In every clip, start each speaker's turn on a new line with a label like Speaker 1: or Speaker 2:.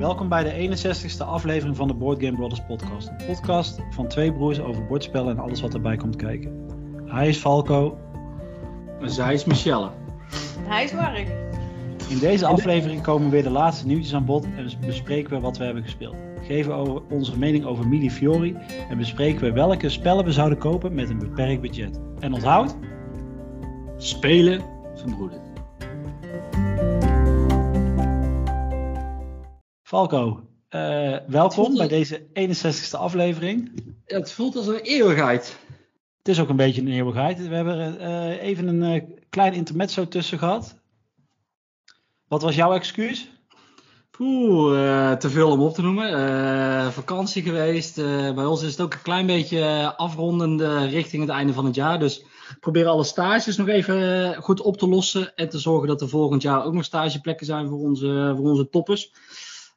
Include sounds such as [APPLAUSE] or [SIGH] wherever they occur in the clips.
Speaker 1: Welkom bij de 61ste aflevering van de Board Game Brothers podcast. Een podcast van twee broers over bordspellen en alles wat erbij komt kijken. Hij is Falco.
Speaker 2: En zij is Michelle.
Speaker 3: Hij is Mark.
Speaker 1: In deze aflevering komen weer de laatste nieuwtjes aan bod en bespreken we wat we hebben gespeeld. Geven over onze mening over Mili Fiori en bespreken we welke spellen we zouden kopen met een beperkt budget. En onthoud,
Speaker 2: Spelen verbroedert.
Speaker 1: Falco, eh, welkom bij deze 61ste aflevering.
Speaker 2: Het voelt als een eeuwigheid.
Speaker 1: Het is ook een beetje een eeuwigheid. We hebben eh, even een eh, klein intermezzo tussen gehad. Wat was jouw excuus?
Speaker 2: Poeh, eh, te veel om op te noemen. Vakantie geweest. Bij ons is het ook een klein beetje afrondende richting het einde van het jaar. Dus ik probeer alle stages nog even goed op te lossen. En te zorgen dat er volgend jaar ook nog stageplekken zijn voor onze, voor onze toppers.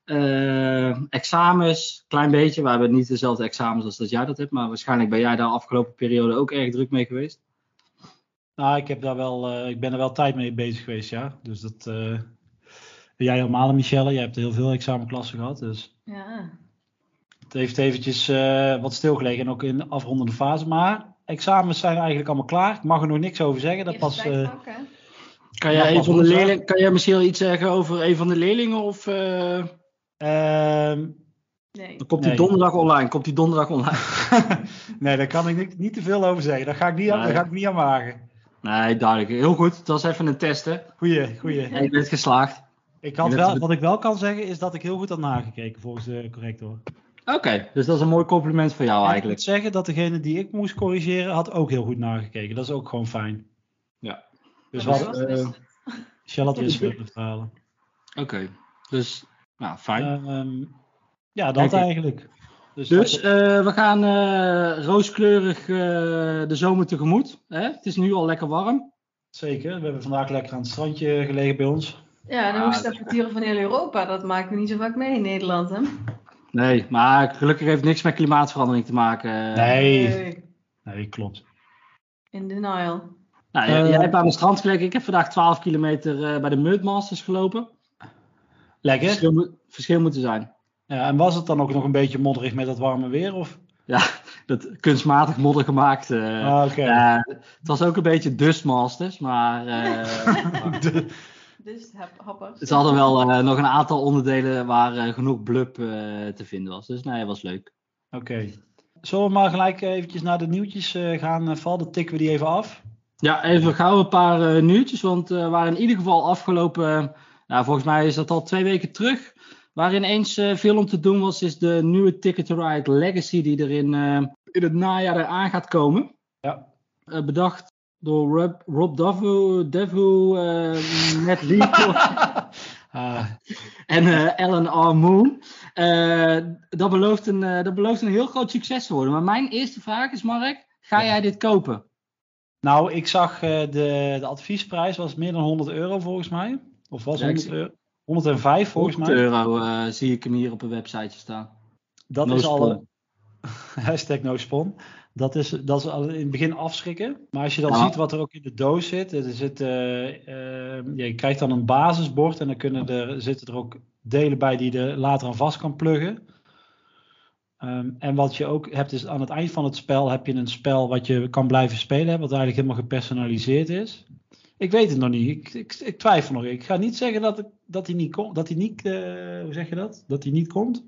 Speaker 2: Eh, examens, klein beetje. We hebben niet dezelfde examens als dat jij dat hebt. Maar waarschijnlijk ben jij daar afgelopen periode ook erg druk mee geweest.
Speaker 1: Nou, ik, heb daar wel, eh, ik ben er wel tijd mee bezig geweest, ja. Dus dat. eh, jij helemaal, Michelle. Jij hebt heel veel examenklassen gehad. Dus
Speaker 3: Ja.
Speaker 1: het heeft eventjes eh, wat stilgelegen. En ook in de afrondende fase. Maar examens zijn eigenlijk allemaal klaar. Ik mag er nog niks over zeggen. Dat pas. eh,
Speaker 2: Kan
Speaker 1: Ja,
Speaker 2: jij, een van de leerlingen, kan jij misschien iets zeggen over een van de leerlingen? Of eh,
Speaker 1: ehm,
Speaker 3: Nee.
Speaker 2: dan komt die
Speaker 1: Nee.
Speaker 2: donderdag online? Komt die donderdag online? [LAUGHS]
Speaker 1: nee, daar kan ik niet, niet te veel over zeggen. Daar ga ik niet, aan, daar ga ik niet aan wagen.
Speaker 2: Nee, duidelijk. Heel goed. Het was even een test, hè?
Speaker 1: Goeie, goeie.
Speaker 2: En je bent geslaagd.
Speaker 1: Ik had wel, wat ik wel kan zeggen is dat ik heel goed had nagekeken volgens de corrector.
Speaker 2: Oké, dus dat is een mooi compliment voor jou
Speaker 1: En ik
Speaker 2: eigenlijk.
Speaker 1: moet zeggen dat degene die ik moest corrigeren had ook heel goed nagekeken. Dat is ook gewoon fijn.
Speaker 2: Ja.
Speaker 1: Dus
Speaker 3: Wat
Speaker 2: eh,
Speaker 3: het?
Speaker 1: Charlotte wist [LAUGHS] veel te verhalen.
Speaker 2: Oké, dus nou, fijn.
Speaker 1: Ehm, ja, dat eigenlijk. Dus,
Speaker 2: dus
Speaker 1: dat-
Speaker 2: eh, we gaan eh, rooskleurig eh, de zomer tegemoet. Hè? Het is nu al lekker warm.
Speaker 1: zeker. We hebben vandaag lekker aan het strandje gelegen bij ons.
Speaker 3: Ja, de hoogste temperaturen van heel Europa, dat maken we niet zo vaak mee in Nederland, hè?
Speaker 2: Nee, maar gelukkig heeft niks met klimaatverandering te maken.
Speaker 1: Nee. Nee, klopt.
Speaker 3: In denial.
Speaker 2: Nou, jij, jij hebt aan het strand gelegen. Ik heb vandaag 12 kilometer eh, bij de Mudmasters gelopen.
Speaker 1: Lekker.
Speaker 2: Verschil, moet- verschil moeten zijn.
Speaker 1: Ja, en was het dan ook nog een beetje modderig met dat warme weer? Of?
Speaker 2: Ja, dat kunstmatig modder gemaakt. eh.
Speaker 1: Ah, Oké.
Speaker 2: Ja, het was ook een beetje Dustmasters, maar eh, [LAUGHS]
Speaker 1: De-
Speaker 3: Dus
Speaker 2: ze hadden wel eh, nog een aantal onderdelen waar eh, genoeg blub eh, te vinden was. Dus nee, het was leuk.
Speaker 1: Oké. Zullen we maar gelijk eventjes naar de nieuwtjes eh, gaan, eh, Val? Dan tikken we die even af.
Speaker 2: Ja, even gauw een paar eh, nieuwtjes, want eh waren in ieder geval afgelopen, eh, nou, volgens mij is dat al twee weken terug, waar ineens eh, veel om te doen was, is de nieuwe Ticket to Ride Legacy die er in, eh, in het najaar eraan gaat komen.
Speaker 1: Ja.
Speaker 2: Eh, bedacht door Rob, Rob Devo, Devo Matt Leacock [LAUGHS]
Speaker 1: Ah,
Speaker 2: en eh, Alan R. Moon. Dat, belooft een, dat belooft een heel groot succes te worden. Maar mijn eerste vraag is, Mark, ga jij dit kopen?
Speaker 1: nou, ik zag de, de adviesprijs was meer dan 100 euro volgens mij. Of was
Speaker 2: Ja, ik
Speaker 1: 100
Speaker 2: zie-
Speaker 1: euro? 105 volgens
Speaker 2: 100
Speaker 1: mij.
Speaker 2: euro eh, zie ik hem hier op een websiteje staan.
Speaker 1: Dat
Speaker 2: No
Speaker 1: is al. [LAUGHS] hashtag no spawn. Dat is, dat is al in het begin afschrikken. Maar als je dan
Speaker 2: Ja.
Speaker 1: ziet wat er ook in de doos zit. Er zit eh, eh, ja, je krijgt dan een basisbord. En dan kunnen er, zitten er ook delen bij die je er later aan vast kan pluggen. Ehm, en wat je ook hebt is aan het eind van het spel heb je een spel wat je kan blijven spelen. Wat eigenlijk helemaal gepersonaliseerd is. Ik weet het nog niet. Ik, ik, ik twijfel nog. Ik ga niet zeggen dat, ik- dat hij niet komt. Dat hij niet, eh, hoe zeg je dat? Dat hij niet komt.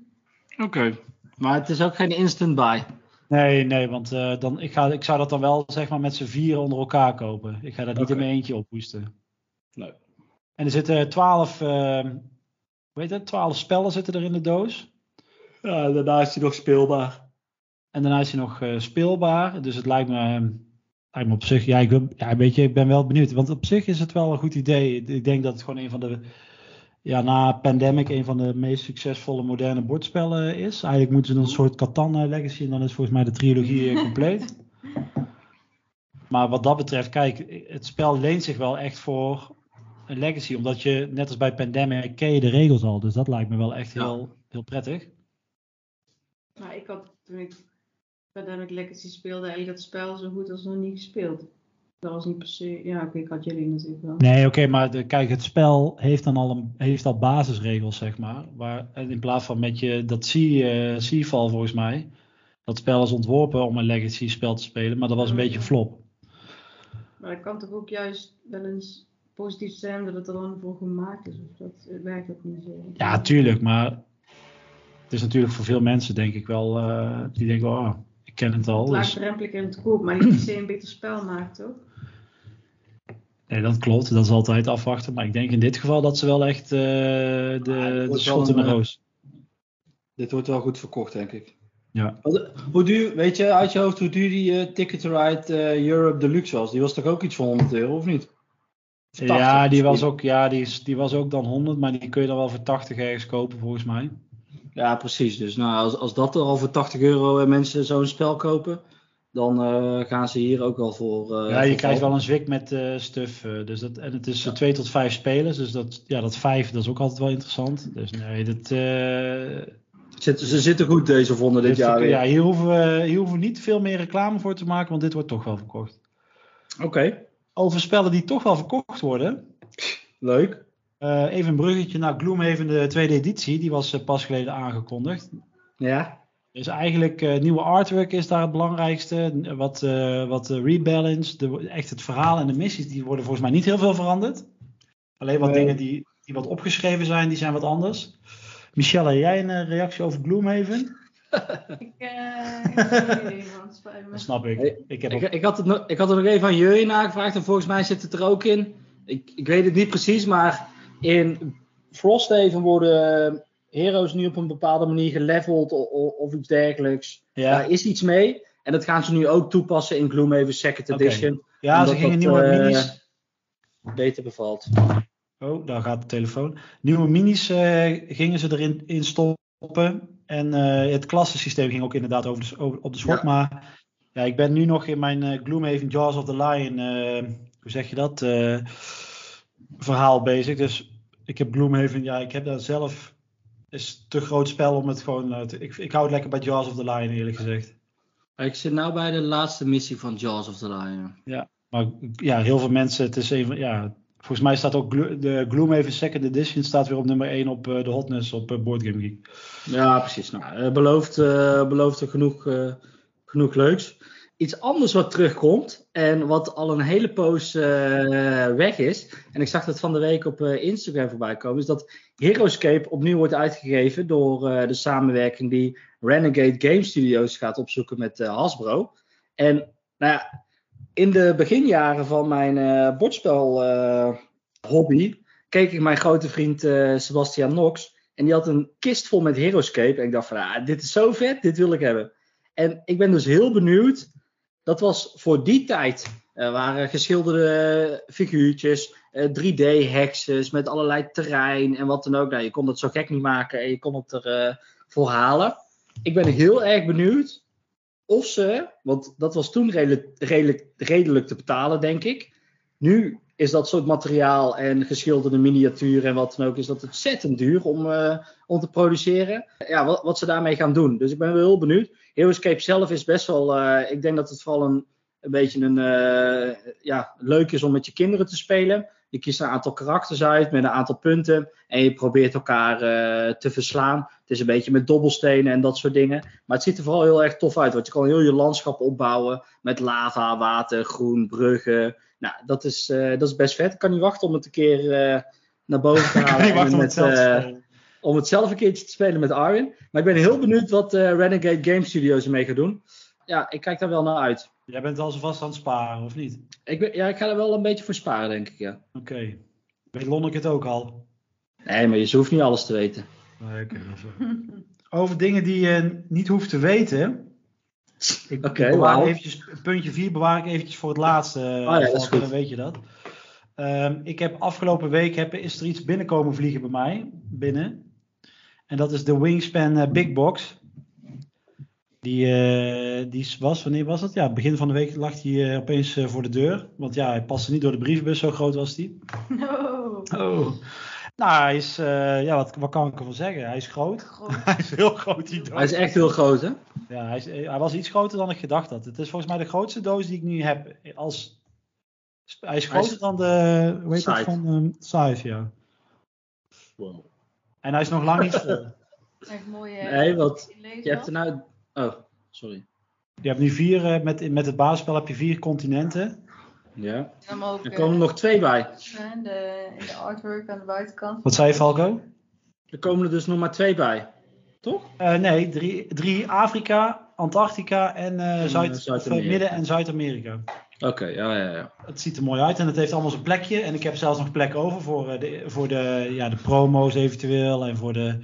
Speaker 2: Oké. Maar het is ook geen instant buy.
Speaker 1: Nee, nee, want eh, dan, ik, ga, ik zou dat dan wel zeg maar met z'n vieren onder elkaar kopen. Ik ga dat niet in mijn eentje ophoesten.
Speaker 2: Nee.
Speaker 1: En er zitten twaalf, eh, hoe heet het, twaalf spellen zitten er in de doos.
Speaker 2: Ja, daarna is hij nog speelbaar.
Speaker 1: En daarna is hij nog eh, speelbaar. Dus het lijkt me, eh, lijkt me op zich, ja ik, ben, ja, weet je, ik ben wel benieuwd. Want op zich is het wel een goed idee. Ik denk dat het gewoon een van de, ja na Pandemic, een van de meest succesvolle moderne bordspellen is. Eigenlijk moeten ze een soort Catan eh, Legacy en dan is volgens mij de trilogie eh, compleet. [LAUGHS] Maar wat dat betreft, kijk, het spel leent zich wel echt voor een legacy. Omdat je, net als bij Pandemic, ken je de regels al. Dus dat lijkt me wel echt
Speaker 2: Ja.
Speaker 1: heel, heel prettig.
Speaker 3: Nou, ik had toen ik Pandemic Legacy speelde eigenlijk dat spel zo goed als nog niet gespeeld. Dat was niet per se. Ja, oké, ik had jullie natuurlijk wel.
Speaker 1: Nee, oké, maar de, kijk, het spel heeft dan al, een, heeft al basisregels, zeg maar. Waar, in plaats van met je, dat Sea, eh, Seafall volgens mij, dat spel is ontworpen om een legacy spel te spelen, maar dat was een beetje flop.
Speaker 3: Maar dat kan toch ook juist wel eens positief zijn dat het er dan voor gemaakt is. Of dat eh, werkt dat niet zo?
Speaker 1: Ja, tuurlijk, maar het is natuurlijk voor veel mensen, denk ik wel, eh, die denken, oh, ken het al. Dus,
Speaker 3: laagdrempelig in het koop, maar niet per se een beter spel maakt, toch?
Speaker 1: nee, dat klopt, dat is altijd afwachten. Maar ik denk in dit geval dat ze wel echt eh, de,
Speaker 2: Ah,
Speaker 1: de schot in de roos.
Speaker 2: Dit wordt wel goed verkocht, denk ik.
Speaker 1: Ja.
Speaker 2: Wat- Hoe duur, weet je uit je hoofd hoe duur die eh, Ticket to Ride eh, Europe Deluxe was? Die was toch ook iets van 100 euro, of niet? Of 80
Speaker 1: Ja, die was, ook, ja die, is, die was ook dan 100, maar die kun je dan wel voor 80 ergens kopen volgens mij.
Speaker 2: Ja, precies. Dus nou, als, als dat er al voor 80 euro eh, mensen zo'n spel kopen, dan eh, gaan ze hier ook wel voor. eh,
Speaker 1: ja, je
Speaker 2: voor
Speaker 1: krijgt wel een zwik met stuff. eh, dus dat, en het is 2 tot 5 spelers. Dus dat, ja, dat 5 dat is ook altijd wel interessant. Dus nee, dat,
Speaker 2: Zitten, ze zitten goed deze vonden dit
Speaker 1: dit-
Speaker 2: jaar weer.
Speaker 1: ja, hier, hoeven we, hier hoeven we niet veel meer reclame voor te maken, want dit wordt toch wel verkocht.
Speaker 2: Oké,
Speaker 1: Over spellen die toch wel verkocht worden.
Speaker 2: leuk.
Speaker 1: Eh, even een bruggetje naar Gloomhaven, de tweede editie. Die was eh, pas geleden aangekondigd.
Speaker 2: Ja,
Speaker 1: Dus eigenlijk eh, nieuwe artwork is daar het belangrijkste. Wat, eh wat rebalance, de, echt het verhaal en de missies, die worden volgens mij niet heel veel veranderd. Alleen wat
Speaker 2: Nee.
Speaker 1: dingen die, die wat opgeschreven zijn, die zijn wat anders. Michelle, heb jij een reactie over Gloomhaven? [LAUGHS]
Speaker 3: Ik, eh, me.
Speaker 1: Dat snap ik.
Speaker 2: Hey,
Speaker 1: ik heb
Speaker 2: ik,
Speaker 1: ook-
Speaker 2: ik, had het nog, ik had er nog even aan Jurjen nagevraagd en volgens mij zit het er ook in. Ik, ik weet het niet precies, maar in Frosthaven worden heroes nu op een bepaalde manier geleveld of, of iets dergelijks.
Speaker 1: ja,
Speaker 2: Daar is iets mee. En dat gaan ze nu ook toepassen in Gloomhaven Second. Edition.
Speaker 1: ja ze gingen nieuwe
Speaker 2: eh,
Speaker 1: minis.
Speaker 2: Beter bevalt.
Speaker 1: Oh, daar gaat de telefoon. Nieuwe minis eh, gingen ze erin in stoppen. En eh, het klassensysteem ging ook inderdaad over de, over, op de schot.
Speaker 2: Ja.
Speaker 1: Maar ja, ik ben nu nog in mijn Gloomhaven Jaws of the Lion, hoe zeg je dat, verhaal bezig. Dus ik heb Gloomhaven, ja, ik heb daar zelf, is te groot spel om het gewoon, eh, te- ik, ik hou het lekker bij Jaws of the Lion eerlijk gezegd.
Speaker 2: Ik zit nou bij de laatste missie van Jaws of the Lion.
Speaker 1: Maar ja, heel veel mensen, het is even, ja, volgens mij staat ook Glo- de Gloomhaven Second Edition staat weer op nummer 1 op eh, de hotness op uh, Board Game Geek.
Speaker 2: Ja, precies. Nou, belooft, eh, belooft er genoeg, eh, genoeg leuks. Iets anders wat terugkomt en wat al een hele poos eh, weg is. En ik zag dat van de week op eh, Instagram voorbij komen. Is dat Heroescape opnieuw wordt uitgegeven door eh, de samenwerking die Renegade Game Studios gaat opzoeken met Hasbro. En nou ja, in de beginjaren van mijn bordspel hobby keek ik mijn grote vriend Sebastian Knox. En die had een kist vol met Heroescape. En ik dacht van, ah, dit is zo vet, dit wil ik hebben. En ik ben dus heel benieuwd. Dat was voor die tijd. Er waren geschilderde figuurtjes, eh, 3D-hexes met allerlei terrein en wat dan ook. Nou, je kon het zo gek niet maken en je kon het er eh, voor halen. Ik ben heel erg benieuwd of ze, want dat was toen redelijk, redelijk te betalen, denk ik. Nu is dat soort materiaal en geschilderde miniaturen en wat dan ook, is dat ontzettend duur om, eh, om te produceren. Ja, wat, wat ze daarmee gaan doen. Dus ik ben wel heel benieuwd. Heroescape zelf is best wel, eh, ik denk dat het vooral een, een beetje een, eh, ja, leuk is om met je kinderen te spelen. Je kiest een aantal karakters uit met een aantal punten en je probeert elkaar te verslaan. Het is een beetje met dobbelstenen en dat soort dingen. Maar het ziet er vooral heel erg tof uit, want je kan heel je landschap opbouwen met lava, water, groen, bruggen. Nou, dat is, eh, dat is best vet. Ik kan niet wachten om het een keer eh, naar boven te [LAUGHS] halen.
Speaker 1: Om
Speaker 2: met,
Speaker 1: het
Speaker 2: eh, om het zelf een keertje te spelen met Arwin. Maar ik ben heel benieuwd wat Renegade Game Studios ermee gaat doen. Ja, ik kijk daar wel naar uit.
Speaker 1: Jij bent al zo vast aan het sparen, of niet?
Speaker 2: Ik, ben, ja, ik ga er wel een beetje voor sparen, denk ik, ja.
Speaker 1: Oké. Weet Lonneke het ook al?
Speaker 2: Nee, maar je hoeft niet alles te weten.
Speaker 1: Nee, oké, [LAUGHS] Over dingen die je niet hoeft te weten. Ik,
Speaker 2: Oké,
Speaker 1: ik bewaar
Speaker 2: wauw.
Speaker 1: eventjes, puntje 4 bewaar ik eventjes voor het laatste.
Speaker 2: Oh ja, dat is
Speaker 1: Valken,
Speaker 2: goed.
Speaker 1: Dan weet je dat. Ehm, ik heb afgelopen week heb, is er iets binnenkomen vliegen bij mij. Binnen. En dat is de Wingspan eh, Big Box. Die, eh, die was, wanneer was het? Ja, begin van de week lag hij eh, opeens eh, voor de deur. Want ja, hij paste niet door de brievenbus, zo groot was die. [LAUGHS]
Speaker 3: No.
Speaker 1: Oh. Nou, hij is, eh, ja, wat, wat kan ik ervan zeggen? Hij is groot.
Speaker 3: Groot. [LAUGHS]
Speaker 1: hij is heel groot, die doos.
Speaker 2: Hij is echt heel groot, hè?
Speaker 1: Ja, hij, is, hij was iets groter dan ik gedacht had. Het is volgens mij de grootste doos die ik nu heb als Hij is
Speaker 2: Hij is-
Speaker 1: groter dan de, hoe heet dat, van um, Scythe, ja.
Speaker 2: Wow.
Speaker 1: En hij is nog lang niet [LAUGHS] vol.
Speaker 3: Echt mooie.
Speaker 2: Nee. Je hebt er nou... Oh, sorry.
Speaker 1: Je hebt nu vier, eh, met, met het basisspel heb je vier continenten.
Speaker 2: Ja.
Speaker 3: Ook,
Speaker 2: Er komen er nog twee bij.
Speaker 3: in de, in de artwork aan de buitenkant.
Speaker 1: Wat zei je, Falco?
Speaker 2: Er komen er dus nog maar twee bij. Toch?
Speaker 1: Eh, nee, drie, drie Afrika, Antarctica en eh,
Speaker 2: En,
Speaker 1: Zuid,
Speaker 2: eh,
Speaker 1: of,
Speaker 2: Zuid-Amerika.
Speaker 1: eh, Midden- en Zuid-Amerika.
Speaker 2: Oké, ja, ja, ja.
Speaker 1: Het ziet er mooi uit en het heeft allemaal zijn plekje. En ik heb zelfs nog plek over voor, eh, de, voor de, ja, de promo's eventueel en voor de,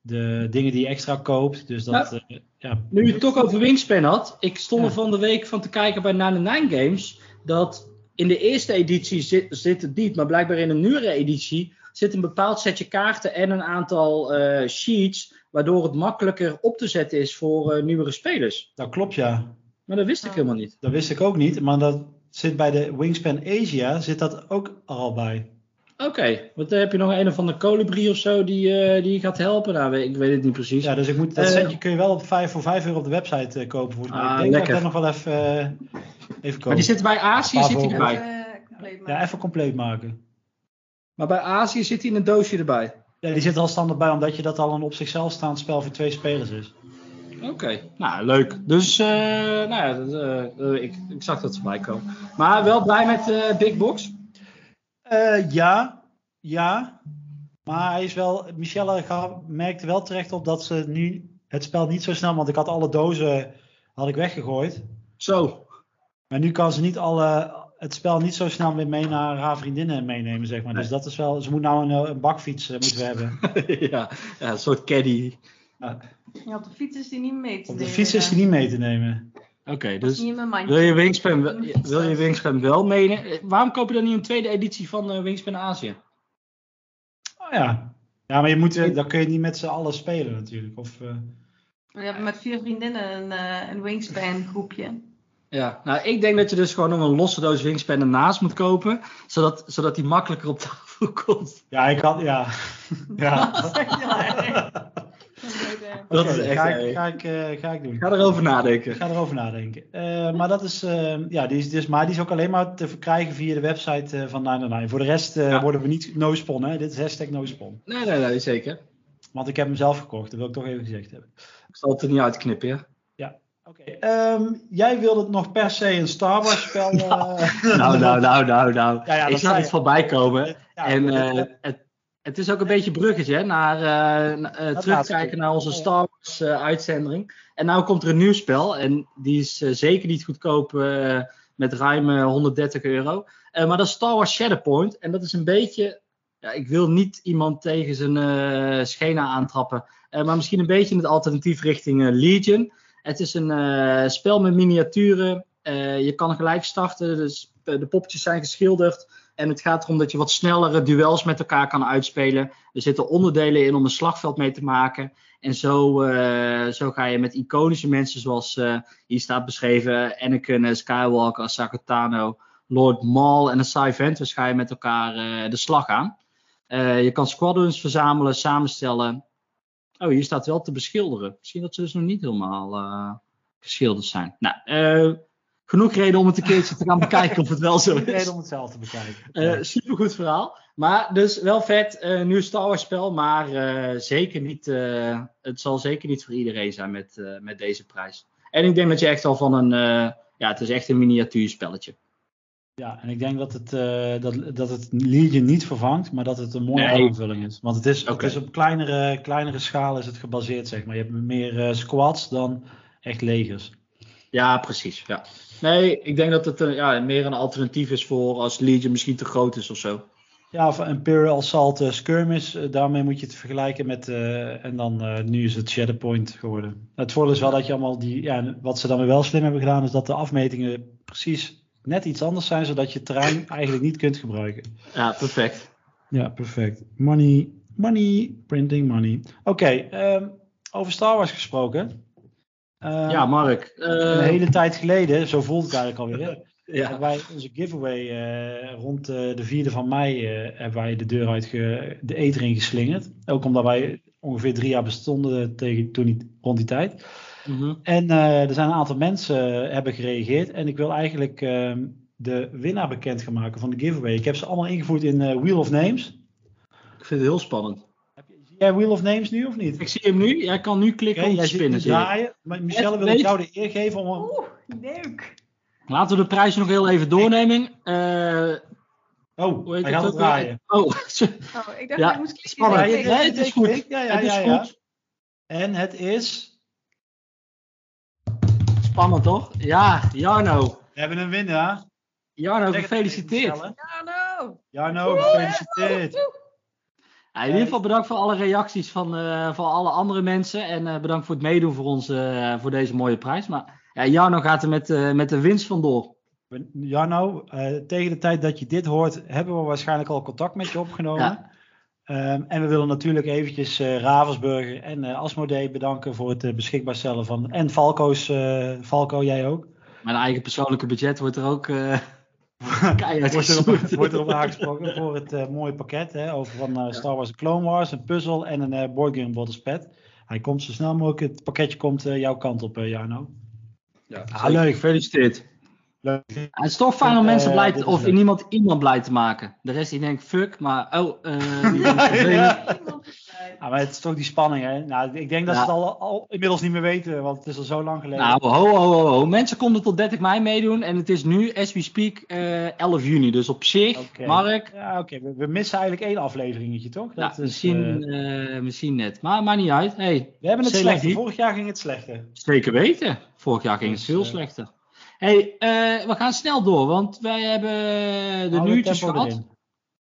Speaker 1: de dingen die je extra koopt. Dus dat, eh, ja.
Speaker 2: Nu je het toch over Wingspan had. Ik stond
Speaker 1: Ja.
Speaker 2: er van de week van te kijken bij 99 Games. Dat in de eerste editie zit, zit het niet. Maar blijkbaar in een nieuwere editie zit een bepaald setje kaarten en een aantal eh, sheets. Waardoor het makkelijker op te zetten is voor eh, nieuwere spelers.
Speaker 1: Dat klopt, ja.
Speaker 2: Maar dat wist ik
Speaker 3: Ja.
Speaker 2: helemaal niet.
Speaker 1: Dat wist ik ook niet. Maar dat zit bij de Wingspan Asia zit dat ook al bij.
Speaker 2: Oké, want dan heb je nog een of andere colibri of zo die, eh, die je gaat helpen. Nou, ik weet het niet precies.
Speaker 1: Ja, dus ik moet, dat
Speaker 2: Eh,
Speaker 1: setje kun je wel op 5 voor 5 euro op de website eh, kopen. Mij.
Speaker 2: Ah,
Speaker 1: ik denk
Speaker 2: lekker.
Speaker 1: dat ik dat nog wel even, eh, even koop.
Speaker 2: maar die zit bij Azië zit hij erbij.
Speaker 3: Eh.
Speaker 1: Ja, even compleet maken.
Speaker 2: Maar bij Azië zit hij in een doosje erbij.
Speaker 1: Ja, die zit er al standaard bij, omdat je dat al een op zichzelf staand spel voor twee spelers is.
Speaker 2: Oké, nou leuk. Dus, eh, nou ja, eh, eh, ik, ik zag dat ze bij komen. Maar wel blij met eh Big Box?
Speaker 1: Eh, ja, ja. Maar hij is wel, Michelle merkte wel terecht op dat ze nu het spel niet zo snel, want ik had alle dozen had ik weggegooid.
Speaker 2: Zo.
Speaker 1: Maar nu kan ze niet alle, het spel niet zo snel meer mee naar haar vriendinnen meenemen, zeg maar.
Speaker 2: Nee.
Speaker 1: Dus dat is wel, ze moet nou een, eh, een bakfiets eh, moeten we hebben. [LAUGHS]
Speaker 2: ja, ja, een soort caddy.
Speaker 1: Ja,
Speaker 3: Ja, op de fiets is die niet mee te
Speaker 1: op de
Speaker 3: nemen,
Speaker 1: fiets is die niet mee te nemen.
Speaker 2: Oké, dus wil je Wingspan, wil je Wingspan wel meenemen? Eh, Waarom koop je dan niet een tweede editie van eh, Wingspan Azië?
Speaker 1: Oh ja. Ja, maar je moet, eh, dan kun je niet met z'n allen spelen natuurlijk. Of, eh,
Speaker 3: We hebben met vier vriendinnen een, eh, een wingspan groepje.
Speaker 2: Ja, nou ik denk dat je dus gewoon nog een losse doos Wingspan ernaast moet kopen, zodat, zodat die makkelijker op tafel [LAUGHS] komt.
Speaker 1: ja, ik had, ja. [LAUGHS] ja. [LAUGHS]
Speaker 3: Dat is echt
Speaker 2: is
Speaker 1: ga, ik, ga, ik, eh, ga ik doen.
Speaker 2: Ga erover nadenken.
Speaker 1: ga erover nadenken. Eh, maar dat is, eh, ja, die is, dus, maar die is ook alleen maar te verkrijgen via de website van 999. Voor de rest
Speaker 2: Ja.
Speaker 1: worden we niet no-spon, hè. Dit is hashtag no-spon.
Speaker 2: Nee, nee, nee, zeker.
Speaker 1: Want ik heb hem zelf gekocht, dat wil ik toch even gezegd hebben.
Speaker 2: Ik zal het er niet uitknippen, ja.
Speaker 1: Oké, ehm, jij wilde nog per se een Star Wars spel. [LAUGHS]
Speaker 2: Nou, nou, nou, nou, nou.
Speaker 1: Ja, ja,
Speaker 2: ik zag het voorbij komen. En het, [LAUGHS] het is ook een beetje bruggetje hè, naar eh, eh, terugkijken naar onze. Star Wars eh, uitzending. En nou komt er een nieuw spel. En die is zeker niet goedkoop met ruim eh, 130 euro. Maar dat is Star Wars Shatterpoint. En dat is een beetje... Ja, ik wil niet iemand tegen zijn schena aantrappen. Maar misschien een beetje in het alternatief richting Legion. Het is een spel met miniaturen. Je kan gelijk starten. Dus de poppetjes zijn geschilderd. En het gaat erom dat je wat snellere duels met elkaar kan uitspelen. Er zitten onderdelen in om een slagveld mee te maken. En zo, eh, zo ga je met iconische mensen zoals eh, hier staat beschreven. Anakin eh, Skywalker, Ahsoka Lord Maul en Asai Ventress ga je met elkaar de slag aan. Je kan squadrons verzamelen, samenstellen. Oh, hier staat wel te beschilderen. Misschien dat ze dus nog niet helemaal geschilderd zijn. Nou, genoeg reden om het een keertje te gaan [LAUGHS] bekijken of het wel zo is.
Speaker 1: reden om het zelf te bekijken.
Speaker 2: Eh supergoed verhaal. Maar dus wel vet. eh nieuw Star Wars spel. Maar eh, zeker niet, het zal zeker niet voor iedereen zijn met, met deze prijs. En ik denk dat je echt al van een... ja, het is echt een miniatuurspelletje.
Speaker 1: Ja, en ik denk dat het, dat, dat het Legion niet vervangt, maar dat het een mooie
Speaker 2: Nee.
Speaker 1: aanvulling is. Want het is, het is op kleinere, kleinere schaal is het gebaseerd, zeg maar. Je hebt meer squads dan echt legers.
Speaker 2: Ja, precies. Ja. Nee, ik denk dat het eh, ja, meer een alternatief is voor als Legion misschien te groot is of zo.
Speaker 1: Ja, of Imperial Assault eh, Skirmish, eh, daarmee moet je het vergelijken met, en dan nu is het Shatterpoint geworden. Het voordeel is wel dat je allemaal die, ja, wat ze dan weer wel slim hebben gedaan, is dat de afmetingen precies net iets anders zijn, zodat je terrein eigenlijk niet kunt gebruiken.
Speaker 2: Ja, perfect.
Speaker 1: Ja, perfect. Money, money, printing money. Oké, ehm, over Star Wars gesproken. Ehm,
Speaker 2: ja, Mark. eh,
Speaker 1: een hele tijd geleden, zo voelt het eigenlijk alweer. hè, [LAUGHS]
Speaker 2: ja.
Speaker 1: hebben wij onze giveaway eh, rond eh, de 4e van mei eh, hebben wij de deur uit ge- de eter in geslingerd. Ook omdat wij ongeveer drie jaar bestonden tegen, toen rond die tijd.
Speaker 2: Mhm.
Speaker 1: En eh, er zijn een aantal mensen eh, hebben gereageerd. En ik wil eigenlijk ehm, de winnaar bekend gaan maken van de giveaway. Ik heb ze allemaal ingevoerd in eh, Wheel of Names.
Speaker 2: Ik vind het heel spannend.
Speaker 1: Zie jij Wheel of Names nu of niet?
Speaker 2: Ik zie hem nu. Jij kan nu klikken
Speaker 1: Oké,
Speaker 2: om te spinnen.
Speaker 1: draaien. Maar Michelle wil ik jou de eer geven om...
Speaker 3: Oeh, leuk.
Speaker 2: Laten we de prijs nog heel even doornemen. Eh,
Speaker 1: Oh, hij
Speaker 2: het
Speaker 1: gaat het draaien.
Speaker 2: Oh, [LAUGHS]
Speaker 3: Oh, ik dacht
Speaker 2: Ja,
Speaker 3: ik moest klikken.
Speaker 2: spannend.
Speaker 1: Ja,
Speaker 3: nee,
Speaker 2: het is goed.
Speaker 1: Ja, ja,
Speaker 2: het is
Speaker 1: ja, ja.
Speaker 2: goed.
Speaker 1: En het is...
Speaker 2: Spannend toch? Ja, Jarno.
Speaker 1: We hebben een winnaar.
Speaker 2: Jarno, gefeliciteerd.
Speaker 1: even, Michelle.
Speaker 3: Ja, nou.
Speaker 1: Jarno, gefeliciteerd.
Speaker 2: In ieder geval bedankt voor alle reacties van, eh, van alle andere mensen. En eh, bedankt voor het meedoen voor, ons, eh, voor deze mooie prijs. Maar ja, Jarno gaat er met, met de winst vandoor.
Speaker 1: Jarno, tegen de tijd dat je dit hoort, hebben we waarschijnlijk al contact met je opgenomen.
Speaker 2: Ja.
Speaker 1: Ehm, en we willen natuurlijk eventjes Ravensburger en Asmodee bedanken voor het beschikbaar stellen van. En Falco's, eh, Falco, jij ook.
Speaker 2: Mijn eigen persoonlijke budget wordt er ook [LAUGHS] keihard
Speaker 1: Wordt erop, wordt erop aangesproken voor het eh, mooie pakket hè, over van eh, Star Wars Clone Wars, een puzzel en een eh board game bottles pad. Hij komt zo snel mogelijk, het pakketje komt eh, jouw kant op, eh, Jarno.
Speaker 2: Ja,
Speaker 1: Ah, leuk.
Speaker 2: Gefeliciteerd. Het is toch fijn om
Speaker 1: Eh,
Speaker 2: mensen blij te, of
Speaker 1: leuk.
Speaker 2: iemand iemand blij te maken. De rest die denkt fuck, maar oh, eh. [LAUGHS]
Speaker 1: Ja, maar het is toch die spanning, hè? Nou, ik denk dat
Speaker 2: Ja.
Speaker 1: ze het al, al inmiddels niet meer weten, want het is al zo lang geleden.
Speaker 2: Nou, ho, ho, ho, ho. Mensen konden tot 30 mei meedoen en het is nu, as we speak, eh 11 juni. Dus op zich. Mark,
Speaker 1: Ja, oké. We, we missen eigenlijk één afleveringetje, toch?
Speaker 2: ja,
Speaker 1: is,
Speaker 2: misschien,
Speaker 1: eh,
Speaker 2: eh, misschien net. Maar maakt niet uit. Hey,
Speaker 1: we hebben het slechter. Vorig jaar ging het slechter.
Speaker 2: zeker weten. Vorig jaar ging het
Speaker 1: Dus,
Speaker 2: veel
Speaker 1: eh,
Speaker 2: slechter. Hey, eh, we gaan snel door, want wij hebben de nieuwtjes gehad.
Speaker 1: erin.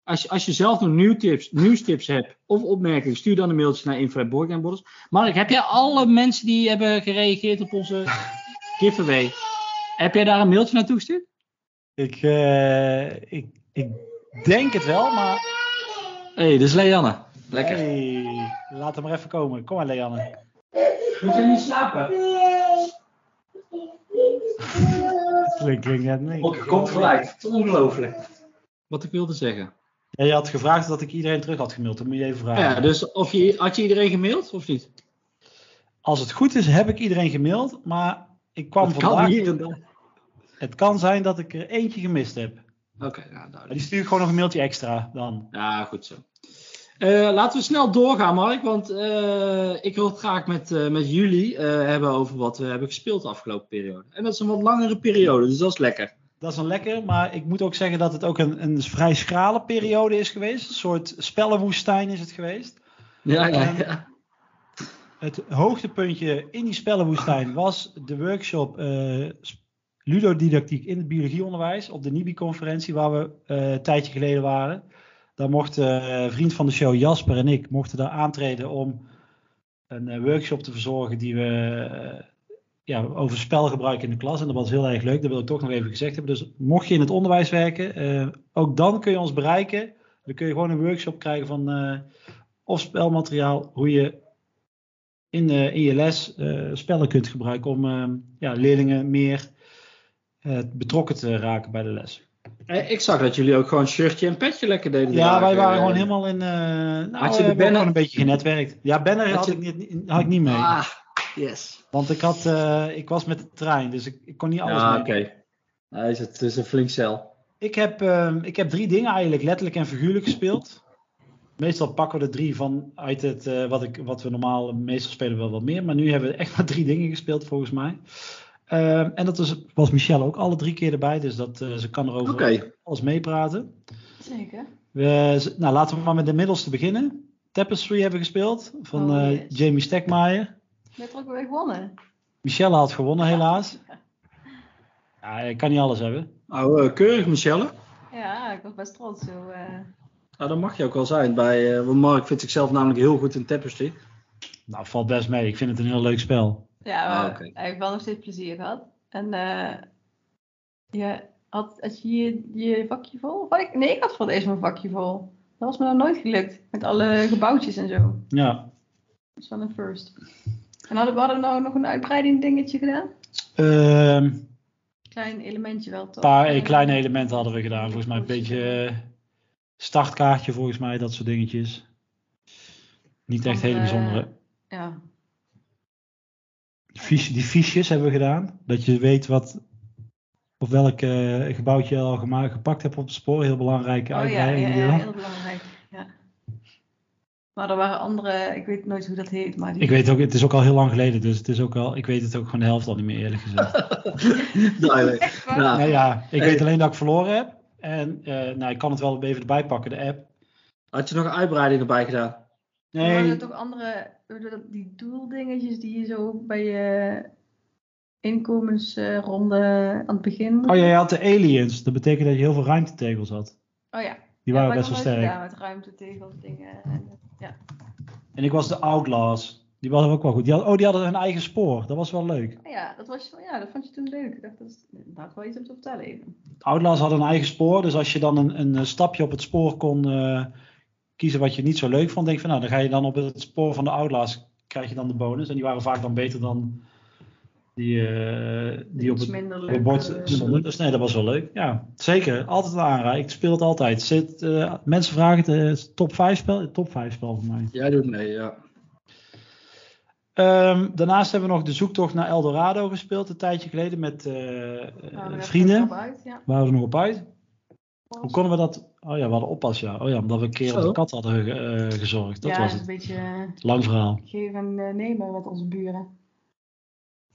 Speaker 2: Als je, als je zelf nog nieuwtips, nieuwstips hebt of opmerkingen, stuur dan een mailtje naar info.boardgameborders. Mark, heb jij alle mensen die hebben gereageerd op onze [LAUGHS] giveaway, heb jij daar een mailtje naartoe gestuurd?
Speaker 1: Ik, eh, ik, ik denk het wel, maar...
Speaker 2: Hé, hey, dat is Leanne. Lekker.
Speaker 1: Hey, laat hem maar even komen. Kom maar, Leanne.
Speaker 2: Moet je niet slapen?
Speaker 1: Klinkt, klinkt net niet.
Speaker 2: Komt gelijk. Het is ongelooflijk. Wat ik wilde zeggen.
Speaker 1: Ja, je had gevraagd dat ik iedereen terug had gemaild. Dat moet je even vragen.
Speaker 2: Ja, dus of je, had je iedereen gemaild of niet?
Speaker 1: Als het goed is, heb ik iedereen gemaild. Maar ik kwam
Speaker 2: kan
Speaker 1: vandaag...
Speaker 2: hier daar.
Speaker 1: Het kan zijn dat ik er eentje gemist heb.
Speaker 2: Oké, ja,
Speaker 1: Maar
Speaker 2: duidelijk.
Speaker 1: die stuur ik gewoon nog een mailtje extra dan.
Speaker 2: Ja, goed zo. Eh, laten we snel doorgaan, Mark. Want eh, ik wil het graag met, eh, met jullie hebben over wat we hebben gespeeld de afgelopen periode. En dat is een wat langere periode, dus dat is lekker.
Speaker 1: Dat is een lekker, maar ik moet ook zeggen dat het ook een, een vrij schrale periode is geweest. Een soort spellenwoestijn is het geweest.
Speaker 2: Ja, ja, ja.
Speaker 1: Het hoogtepuntje in die spellenwoestijn was de workshop ludodidactiek in het biologieonderwijs op de NIBI-conferentie waar we een tijdje geleden waren. Daar mocht eh, vriend van de show Jasper en ik mochten daar aantreden om een eh, workshop te verzorgen die we eh, ja, over spelgebruik in de klas. En dat was heel erg leuk, dat wil ik toch nog even gezegd hebben. Dus mocht je in het onderwijs werken, ook dan kun je ons bereiken. Dan kun je gewoon een workshop krijgen van of spelmateriaal, hoe je in, eh, in je les spellen kunt gebruiken om ja, leerlingen meer betrokken te raken bij de les.
Speaker 2: Eh, Ik zag dat jullie ook gewoon shirtje en petje lekker deden.
Speaker 1: Ja, wij waren gewoon helemaal in. eh nou,
Speaker 2: Had je de
Speaker 1: we hebben ook
Speaker 2: banner-
Speaker 1: gewoon een beetje genetwerkt. Ja, banner
Speaker 2: Had
Speaker 1: had,
Speaker 2: je-
Speaker 1: ik niet, had ik niet mee.
Speaker 2: Ah, yes.
Speaker 1: Want ik, had, eh, ik was met de trein, dus ik, ik kon niet alles
Speaker 2: Ja,
Speaker 1: mee.
Speaker 2: oké. Hij is het, is een flink cel.
Speaker 1: Ik, heb, ehm, ik heb drie dingen eigenlijk letterlijk en figuurlijk gespeeld. Meestal pakken we er drie van uit het, wat, ik, wat we normaal, meestal spelen we wel wat meer. Maar nu hebben we echt maar drie dingen gespeeld volgens mij. Ehm, en dat was, was Michelle ook alle drie keer erbij, dus dat, eh, ze kan erover
Speaker 2: Oké.
Speaker 1: alles meepraten.
Speaker 3: Zeker.
Speaker 1: We, nou, laten we maar met de middelste beginnen. Tapestry hebben we gespeeld van
Speaker 3: Oh,
Speaker 1: eh,
Speaker 3: yes.
Speaker 1: Jamie Stekmaier.
Speaker 3: Net ook weer gewonnen.
Speaker 1: Michelle had gewonnen helaas. Ja, ik kan niet alles hebben.
Speaker 2: Nou, eh, keurig, Michelle.
Speaker 3: Ja, ik was best trots. Zo, eh,
Speaker 2: Nou, dat mag je ook wel zijn. Bij, eh, want Mark vindt zichzelf namelijk heel goed in Tapestry.
Speaker 1: Nou, valt best mee. Ik vind het een heel leuk spel.
Speaker 3: Ja,
Speaker 2: Ah,
Speaker 3: maar hij heeft wel nog steeds plezier gehad. En eh je had, had je je, je vakje vol? Ik, nee, ik had voor het eerst mijn vakje vol. Dat was me nog nooit gelukt. Met alle gebouwtjes en zo. Dat
Speaker 1: Ja.
Speaker 3: is wel een first. En hadden we hadden nou nog een uitbreiding dingetje gedaan?
Speaker 1: Ehm,
Speaker 3: Klein elementje wel toch?
Speaker 1: Een paar eh, kleine elementen hadden we gedaan. Volgens mij een beetje eh, startkaartje, volgens mij, dat soort dingetjes. Niet echt hele
Speaker 3: eh,
Speaker 1: bijzondere.
Speaker 3: Ja,
Speaker 1: Fiche, die fiches hebben we gedaan. Dat je weet wat Of welk eh, gebouwtje je al gemaakt, gepakt hebt op het spoor. Heel belangrijke
Speaker 3: Oh ja, ja,
Speaker 1: uitbreiding.
Speaker 3: ja, heel belangrijk. Ja. Maar er waren andere, ik weet nooit hoe dat heet, maar die...
Speaker 1: Ik weet ook, het is ook al heel lang geleden, dus het is ook al, ik weet het ook gewoon de helft al niet meer eerlijk gezegd.
Speaker 3: Waar? [LAUGHS]
Speaker 2: Ja.
Speaker 1: nou ja, ik
Speaker 2: Hey.
Speaker 1: weet alleen dat ik verloren heb. En eh, nou, ik kan het wel even erbij pakken, de app.
Speaker 2: Had je nog een uitbreiding erbij gedaan?
Speaker 3: Maar waren
Speaker 1: Nee,
Speaker 3: er toch andere, die doeldingetjes die je zo bij je inkomensronde aan het begin
Speaker 1: oh ja, je had de aliens. Dat betekent dat je heel veel ruimtetegels had.
Speaker 3: Oh ja.
Speaker 1: Die
Speaker 3: Ja,
Speaker 1: waren best wel sterk.
Speaker 3: gedaan Met ruimtetegels, dingen. en- Ja.
Speaker 1: En ik was de Outlaws. Die waren ook wel goed. Die oh, die hadden hun eigen spoor. Dat was wel leuk.
Speaker 3: Oh ja, dat was, ja, dat vond je toen leuk. Ik dacht, dat is wel iets om te vertellen even.
Speaker 1: Outlaws hadden een eigen spoor. Dus als je dan een, een stapje op het spoor kon eh, kiezen wat je niet zo leuk vond, denk van nou, dan ga je dan op het spoor van de Outlaws krijg je dan de bonus. En die waren vaak dan beter dan die, eh, die op het, op bord
Speaker 3: eh,
Speaker 1: stonden. Dus nee, dat was wel leuk. Ja, zeker. Altijd een aanrader. Ik speel het altijd. Zit, eh, mensen vragen het, top 5 spel? Top 5 spel voor mij.
Speaker 2: Jij doet mee, ja.
Speaker 1: Ehm, daarnaast hebben we nog de zoektocht naar Eldorado gespeeld een tijdje geleden met eh,
Speaker 3: nou,
Speaker 1: vrienden.
Speaker 3: op uit, ja.
Speaker 1: Waren we er nog op uit? Hoe konden we dat? Oh ja, we hadden oppas, ja. Oh ja, omdat we een keer op de kat hadden eh, gezorgd. Dat
Speaker 3: ja,
Speaker 1: was
Speaker 3: het een beetje eh,
Speaker 1: Lang verhaal.
Speaker 3: geven en nemen met onze buren.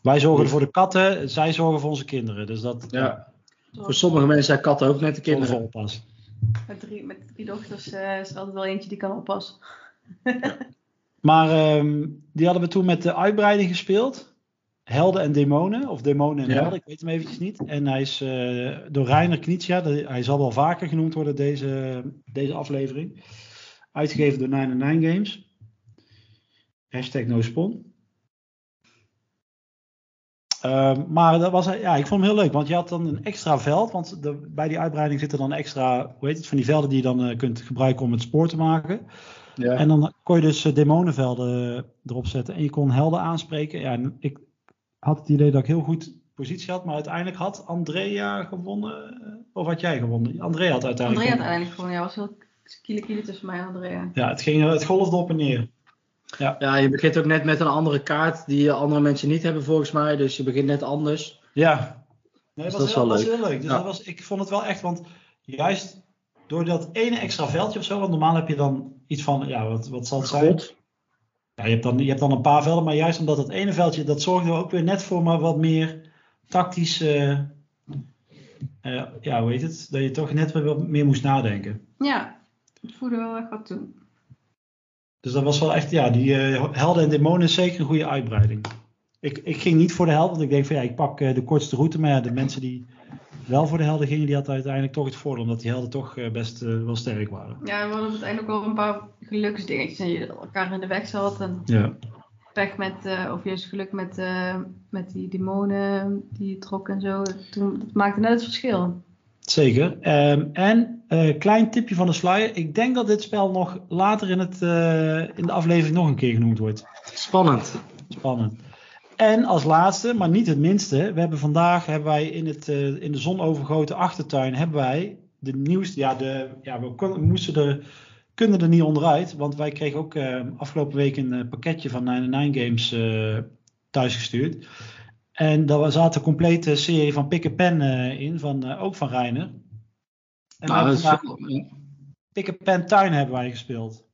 Speaker 1: Wij zorgen voor de katten, zij zorgen voor onze kinderen. Dus dat
Speaker 2: ja. Voor sommige mensen zijn katten ook net de
Speaker 1: kinderen voor oppas.
Speaker 3: Met drie, met drie dochters eh, is er altijd wel eentje die kan oppassen.
Speaker 1: Maar ehm, die hadden we toen met de uitbreiding gespeeld. Helden en demonen, of demonen en
Speaker 2: Ja.
Speaker 1: helden, ik weet hem eventjes niet. En hij is eh, door Reiner Knizia, de- hij zal wel vaker genoemd worden deze, deze aflevering. Uitgegeven door 99 Games. Hashtag NoSpon. Ehm, maar dat was, ja, ik vond hem heel leuk, want je had dan een extra veld. Want de, bij die uitbreiding zitten dan extra, hoe heet het, van die velden die je dan eh, kunt gebruiken om het spoor te maken.
Speaker 2: Ja.
Speaker 1: En dan kon je dus eh, demonenvelden erop zetten en je kon helden aanspreken. Ja, en ik had het idee dat ik heel goed positie had, maar uiteindelijk had Andrea gewonnen. eh, Of had jij gewonnen? Andrea had uiteindelijk
Speaker 3: Andrea had
Speaker 1: gewonnen.
Speaker 3: uiteindelijk gewoon, ja, was heel kiele kiele tussen mij en Andrea.
Speaker 1: Ja, het, ging, het golfde op en neer.
Speaker 2: ja, je begint ook net met een andere kaart die andere mensen niet hebben volgens mij. Dus je begint net anders.
Speaker 1: Ja, nee,
Speaker 2: Dus
Speaker 1: dat, was heel,
Speaker 2: wel
Speaker 1: was
Speaker 2: leuk.
Speaker 1: heel leuk. Dus
Speaker 2: Ja.
Speaker 1: dat was, ik vond het wel echt, want juist door dat ene extra veldje of zo, want normaal heb je dan iets van, ja, wat, wat zal het zijn?
Speaker 2: God.
Speaker 1: Ja, je, hebt dan, je hebt dan een paar velden, maar juist omdat het ene veldje, dat zorgde ook weer net voor maar wat meer tactisch, eh, eh, ja, hoe heet het? Dat je toch net weer wat meer moest nadenken.
Speaker 3: Ja, het voelde wel echt wat toe.
Speaker 1: Dus dat was wel echt, ja, die eh, helden en demonen is zeker een goede uitbreiding. Ik, ik ging niet voor de held, want ik denk van ja, ik pak de kortste route. Maar ja, de mensen die wel voor de helden gingen, die hadden uiteindelijk toch het voordeel, omdat die helden toch eh, best eh, wel sterk waren.
Speaker 3: Ja, we hadden ook wel een paar geluksdingetjes. En je elkaar in de weg zat. En
Speaker 1: Ja.
Speaker 3: pech met, eh, of juist geluk met, eh, met die demonen die je trok en zo. Toen, dat maakte net het verschil.
Speaker 1: Zeker. Ehm, en eh, klein tipje van de sluier. Ik denk dat dit spel nog later in, het, eh, in de aflevering nog een keer genoemd wordt.
Speaker 2: Spannend.
Speaker 1: Spannend. En als laatste, maar niet het minste, we hebben vandaag hebben wij in, het, eh, in de zonovergoten achtertuin hebben wij de nieuwste. Ja, de, ja we, kon- we moesten er, kunnen er niet onderuit, want wij kregen ook eh, afgelopen week een eh, pakketje van 99 Games eh thuisgestuurd. En daar zat een complete serie van Pick Pen in, van, ook van Reiner. En
Speaker 2: Nou, dat is
Speaker 1: Pick Pen Tuin hebben wij gespeeld.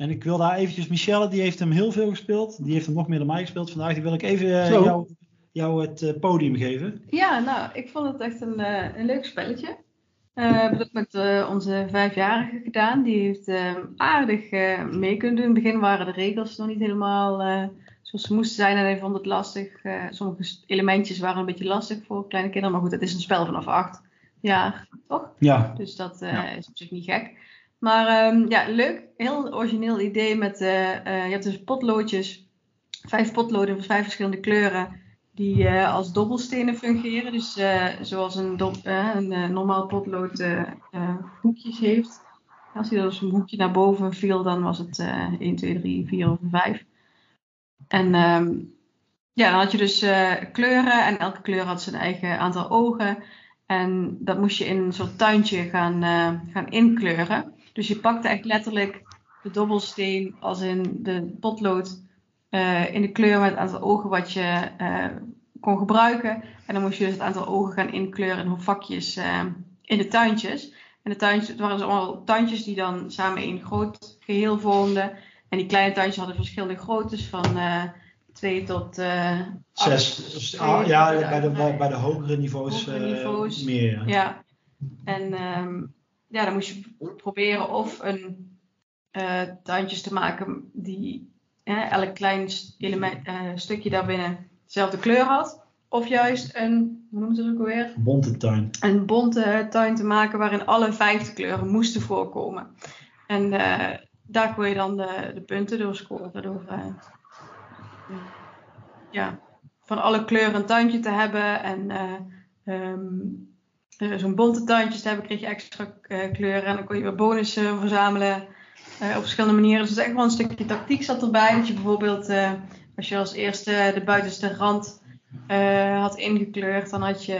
Speaker 1: En ik wil daar eventjes, Michelle, die heeft hem heel veel gespeeld. Die heeft hem nog meer dan mij gespeeld vandaag. Die wil ik even eh, jou, jou het eh, podium geven.
Speaker 3: Ja, nou, ik vond het echt een, eh, een leuk spelletje. Eh, we hebben het met eh, onze vijfjarige gedaan. Die heeft aardig eh, mee kunnen doen. In het begin waren de regels nog niet helemaal eh, zoals ze moesten zijn. En hij vond het lastig. Eh, sommige elementjes waren een beetje lastig voor kleine kinderen. Maar goed, het is een spel vanaf acht jaar, toch?
Speaker 1: Ja,
Speaker 3: Dus dat eh,
Speaker 1: Ja.
Speaker 3: is op zich niet gek. Maar ehm, ja, leuk. Heel origineel idee met, eh, je hebt dus potloodjes. Vijf potloden van vijf verschillende kleuren. Die eh, als dobbelstenen fungeren. Dus zoals een, een normaal potlood hoekjes heeft. Als hij dus een hoekje naar boven viel, dan was het eh 1, 2, 3, 4 of 5. En ehm, ja, dan had je dus kleuren. En elke kleur had zijn eigen aantal ogen. En dat moest je in een soort tuintje gaan, gaan inkleuren. Dus je pakte echt letterlijk de dobbelsteen als in de potlood eh, in de kleur met het aantal ogen wat je eh, kon gebruiken. En dan moest je dus het aantal ogen gaan inkleuren in vakjes uh, in de tuintjes. En de tuintjes, het waren dus allemaal tuintjes die dan samen een groot geheel vormden. En die kleine tuintjes hadden verschillende groottes van 2 tot uh,
Speaker 1: zes. Ah, ja, bij de, bij, de hogere niveaus,
Speaker 3: hogere niveaus
Speaker 1: meer.
Speaker 3: Ja. En um, ja, dan moest je proberen of een tuintjes te maken die elk klein element, stukje daarbinnen dezelfde kleur had. Of juist een, hoe noemen ze het ook alweer?
Speaker 1: Bonte tuin.
Speaker 3: Een bonte tuin te maken waarin alle vijfde kleuren moesten voorkomen. En uh, daar kon je dan de, de punten door scoren. Door uh, ja, van alle kleuren een tuintje te hebben. En uh, um, zo'n bonte tuintjes te hebben, kreeg je extra kleuren. En dan kon je weer bonussen verzamelen op verschillende manieren. Dus echt wel een stukje tactiek zat erbij. Dat je bijvoorbeeld, als je als eerste de buitenste rand had ingekleurd, dan had je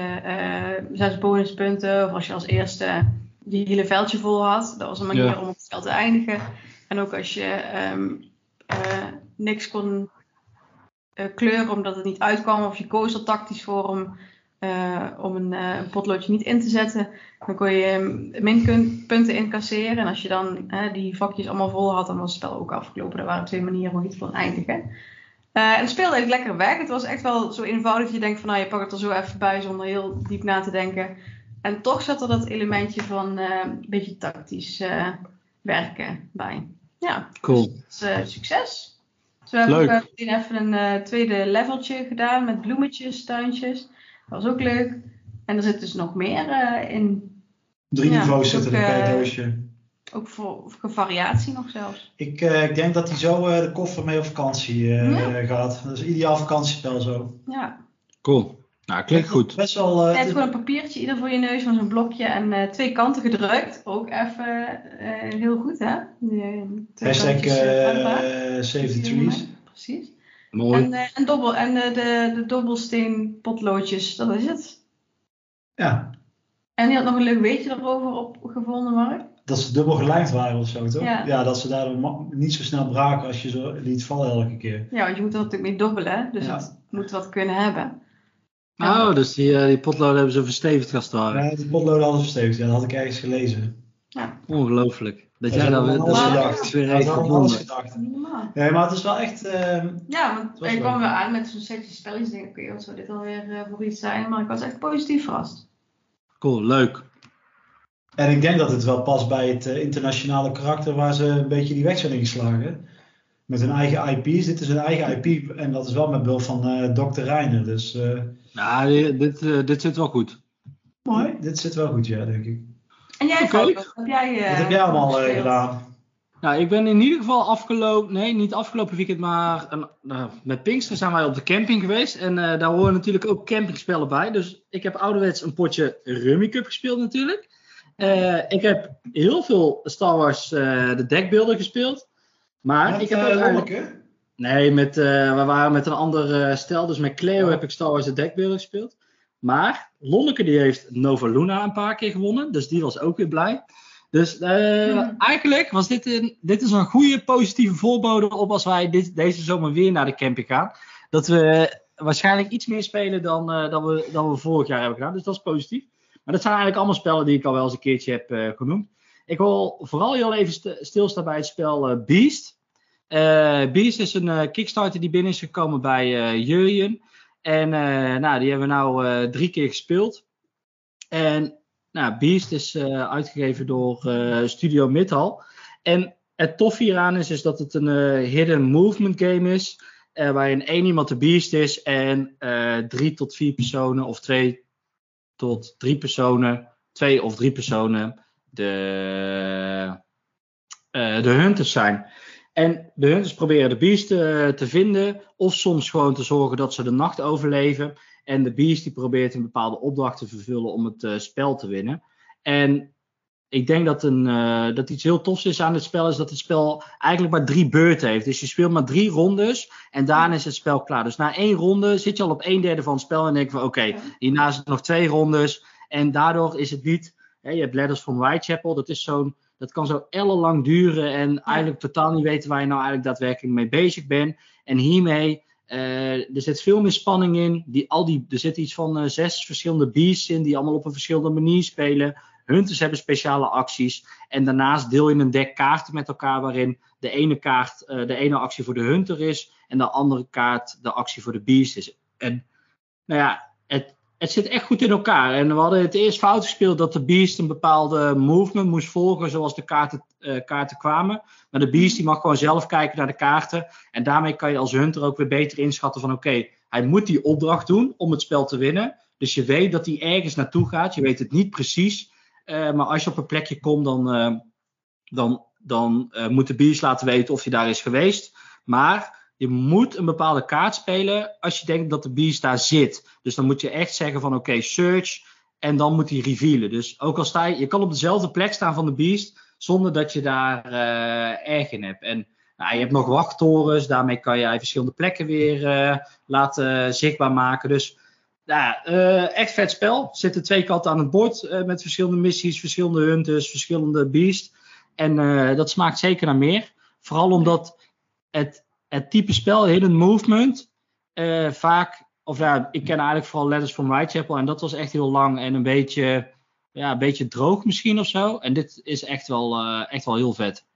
Speaker 3: zes bonuspunten. Of als je als eerste die hele veldje vol had. Dat was een manier ja. om op het veld te eindigen. En ook als je um, uh, niks kon kleuren omdat het niet uitkwam. Of je koos er tactisch voor om, om een, een, potloodje niet in te zetten. Dan kon je minpunten incasseren. En als je dan die vakjes allemaal vol had, dan was het spel ook afgelopen. Er waren twee manieren hoe je het kon eindigen. Uh, en het speelde eigenlijk lekker weg. Het was echt wel zo eenvoudig dat je denkt van nou je pakt het er zo even bij zonder heel diep na te denken. En toch zat er dat elementje van een beetje tactisch werken bij. Ja,
Speaker 2: cool.
Speaker 3: Dus, succes. Dus we hebben ook even een tweede leveltje gedaan met bloemetjes, tuintjes. Dat was ook leuk. En er zit dus nog meer in.
Speaker 1: Drie
Speaker 3: Ja,
Speaker 1: niveaus
Speaker 3: ook,
Speaker 1: zitten er per
Speaker 3: eh,
Speaker 1: doosje.
Speaker 3: Ook voor, voor variatie nog zelfs.
Speaker 1: Ik, eh, ik denk dat hij zo eh, de koffer mee op vakantie eh,
Speaker 3: Ja.
Speaker 1: gaat. Dat is een ideaal vakantiespel zo.
Speaker 3: Ja.
Speaker 2: Cool. Nou, klinkt goed.
Speaker 1: Best wel. eh,
Speaker 3: Je hebt
Speaker 1: het is-
Speaker 3: gewoon een papiertje ieder voor je neus van zo'n blokje en eh, twee kanten gedrukt. Ook even eh, heel goed, hè?
Speaker 1: Hashtag
Speaker 3: eh,
Speaker 1: eh. Save the Trees.
Speaker 3: Precies.
Speaker 2: Mooi.
Speaker 3: En, eh, en, dobbel, en eh, de, de dobbelsteen potloodjes, dat is het.
Speaker 1: Ja,
Speaker 3: En die had nog een leuk weetje erover opgevonden, Mark.
Speaker 1: dat ze dubbel gelijmd waren of zo, toch?
Speaker 3: Ja.
Speaker 1: dat ze daardoor niet zo snel braken als je ze liet vallen elke keer.
Speaker 3: Ja, want je moet er natuurlijk mee dobbelen, hè? dus
Speaker 1: Ja.
Speaker 3: het moet wat kunnen hebben.
Speaker 2: Oh, dus die, eh, die potloden hebben ze verstevigd als het ware.
Speaker 1: Ja, die potloden hadden verstevigd. Ja, dat had ik ergens gelezen.
Speaker 2: Ongelooflijk. Dat
Speaker 1: Dat
Speaker 2: jij
Speaker 3: gedacht.
Speaker 2: is weer heeft
Speaker 1: ik
Speaker 2: gevonden.
Speaker 1: gedacht. Nee, maar het is wel echt. ehm,
Speaker 3: Ja, want ik kwam weer aan met zo'n setje spelletjes. Ik denk, oké, wat zou dit alweer eh, voor iets zijn? Maar ik was echt positief verrast.
Speaker 2: Cool, leuk.
Speaker 1: En ik denk dat het wel past bij het eh, internationale karakter waar ze een beetje die weg zijn ingeslagen. Met hun eigen IP's. Dit is hun eigen IP en dat is wel met behulp van eh Dr. Reiner. Dus eh,
Speaker 2: Ja, dit, dit, eh, dit zit wel goed.
Speaker 1: mooi. Dit zit wel goed, ja, denk ik.
Speaker 3: En jij, wat heb jij, eh,
Speaker 1: Wat heb jij allemaal eh, gedaan?
Speaker 2: Nou, ik ben in ieder geval afgelopen, nee, niet afgelopen weekend, maar een, nou, met Pinkster zijn wij op de camping geweest. En eh, daar horen natuurlijk ook campingspellen bij. Dus ik heb ouderwets een potje Rummy Cup gespeeld natuurlijk. Eh, ik heb heel veel Star Wars eh, de deckbeelden gespeeld. Maar
Speaker 1: Met,
Speaker 2: ik heb ook eigenlijk... Nee, met, eh, we waren met een ander stel. Dus met Cleo
Speaker 1: Oh.
Speaker 2: heb ik Star Wars de deckbeelden gespeeld. Maar Lonneke die heeft Nova Luna een paar keer gewonnen. Dus die was ook weer blij. Dus eh,
Speaker 3: Hmm.
Speaker 2: eigenlijk was dit een, dit is een goede positieve voorbode op als wij dit, deze zomer weer naar de camping gaan. Dat we waarschijnlijk iets meer spelen dan, dan, we, dan we vorig jaar hebben gedaan. Dus dat is positief. Maar dat zijn eigenlijk allemaal spellen die ik al wel eens een keertje heb eh, genoemd. Ik wil vooral heel even st- stilstaan bij het spel Beast. Beast is een Kickstarter die binnen is gekomen bij Jurjen. En eh, nou, die hebben we nou eh, drie keer gespeeld. En nou, Beast is eh, uitgegeven door Studio Midhal. En het tof hieraan is, is dat het een hidden movement game is. waarin één iemand de Beast is en drie tot vier personen of twee tot drie personen, twee of drie personen de, de hunters zijn. En de hunters proberen de beest eh, te vinden, of soms gewoon te zorgen dat ze de nacht overleven. En de beest die probeert een bepaalde opdracht te vervullen om het eh, spel te winnen. En ik denk dat, een, eh, dat iets heel tofs is aan het spel, is dat het spel eigenlijk maar drie beurten heeft. Dus je speelt maar drie rondes en daarna is het spel klaar. Dus na één ronde zit je al op een derde van het spel en denk je van oké, hierna is het nog twee rondes. En daardoor is het niet, hè, je hebt Letters from Whitechapel, dat is zo'n dat kan zo ellenlang duren en eigenlijk totaal niet weten waar je nou eigenlijk daadwerkelijk mee bezig bent. En hiermee Eh, er zit veel meer spanning in. Die, al die, er zitten iets van eh, zes verschillende beasts in die allemaal op een verschillende manier spelen. Hunters hebben speciale acties. En daarnaast deel je een deck kaarten met elkaar waarin de ene kaart eh, de ene actie voor de hunter is. En de andere kaart de actie voor de beast is. En nou ja, het, het zit echt goed in elkaar. En we hadden het eerst fout gespeeld dat de beast een bepaalde movement moest volgen zoals de kaarten, uh, kaarten kwamen. Maar de beast die mag gewoon zelf kijken naar de kaarten. En daarmee kan je als hunter ook weer beter inschatten van oké, hij moet die opdracht doen om het spel te winnen. Dus je weet dat hij ergens naartoe gaat. Je weet het niet precies. Uh, maar als je op een plekje komt, dan, uh, dan, dan moet de beast laten weten of hij daar is geweest. Maar je moet een bepaalde kaart spelen als je denkt dat de beast daar zit. Dus dan moet je echt zeggen van oké, search. En dan moet hij revealen. Dus ook al sta je, je kan op dezelfde plek staan van de beast. Zonder dat je daar uh, erg in hebt. En nou, je hebt nog wachttorens. Daarmee kan je verschillende plekken weer uh, laten zichtbaar maken. Dus nou, uh, echt vet spel. Er zitten twee kanten aan het bord. met verschillende missies, verschillende hunters, verschillende beasts. En dat smaakt zeker naar meer. Vooral omdat het het type spel, hidden movement, uh, vaak, of ja, ik ken eigenlijk vooral Letters from Whitechapel en dat was echt heel lang en een beetje, ja, een beetje droog misschien of zo. En dit is echt wel, uh, echt wel heel vet.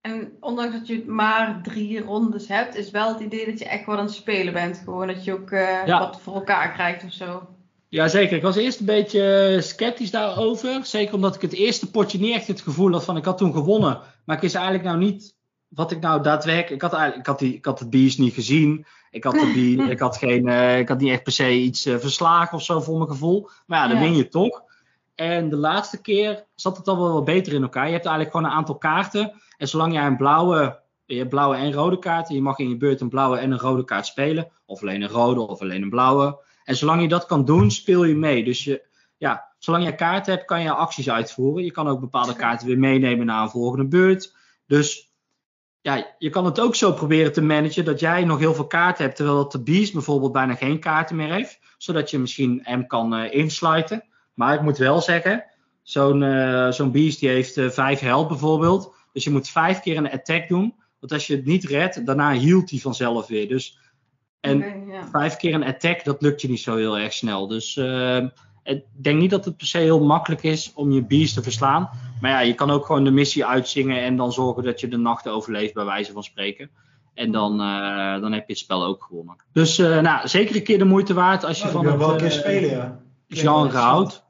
Speaker 3: En ondanks dat je maar drie rondes hebt, is wel het idee dat je echt wel aan het spelen bent. Gewoon dat je ook uh, ja. wat voor elkaar krijgt of zo.
Speaker 2: Ja, zeker. Ik was eerst een beetje sceptisch daarover. Zeker omdat ik het eerste potje niet echt het gevoel had van ik had toen gewonnen. Maar ik wist eigenlijk nou niet wat ik nou daadwerkelijk. Ik had, eigenlijk, ik had, die, ik had het beest niet gezien. Ik had, de [LAUGHS] ik had, geen, uh, ik had niet echt per se iets uh, verslagen of zo voor mijn gevoel. Maar ja, dan ja. win je toch. En de laatste keer zat het al wel wat beter in elkaar. Je hebt eigenlijk gewoon een aantal kaarten. En zolang jij een blauwe. Je hebt blauwe en rode kaarten. Je mag in je beurt een blauwe en een rode kaart spelen. Of alleen een rode of alleen een blauwe. En zolang je dat kan doen, speel je mee. Dus je, ja, zolang je kaarten hebt, kan je acties uitvoeren. Je kan ook bepaalde kaarten weer meenemen naar een volgende beurt. Dus ja, je kan het ook zo proberen te managen dat jij nog heel veel kaarten hebt, terwijl de Beast bijvoorbeeld bijna geen kaarten meer heeft. Zodat je misschien hem kan uh, insluiten. Maar ik moet wel zeggen, zo'n uh, zo'n Beast die heeft uh, vijf health bijvoorbeeld. Dus je moet vijf keer een attack doen. Want als je het niet redt, daarna hield hij vanzelf weer. Dus, en okay, vijf keer een attack, dat lukt je niet zo heel erg snel. Dus ik denk niet dat het per se heel makkelijk is om je beast te verslaan. Maar ja, je kan ook gewoon de missie uitzingen en dan zorgen dat je de nacht overleeft, bij wijze van spreken. En dan, uh, dan heb je het spel ook gewonnen. Dus uh, nou, zeker een keer de moeite waard als je van het
Speaker 1: wel een keer spelen, ja.
Speaker 2: genre houdt.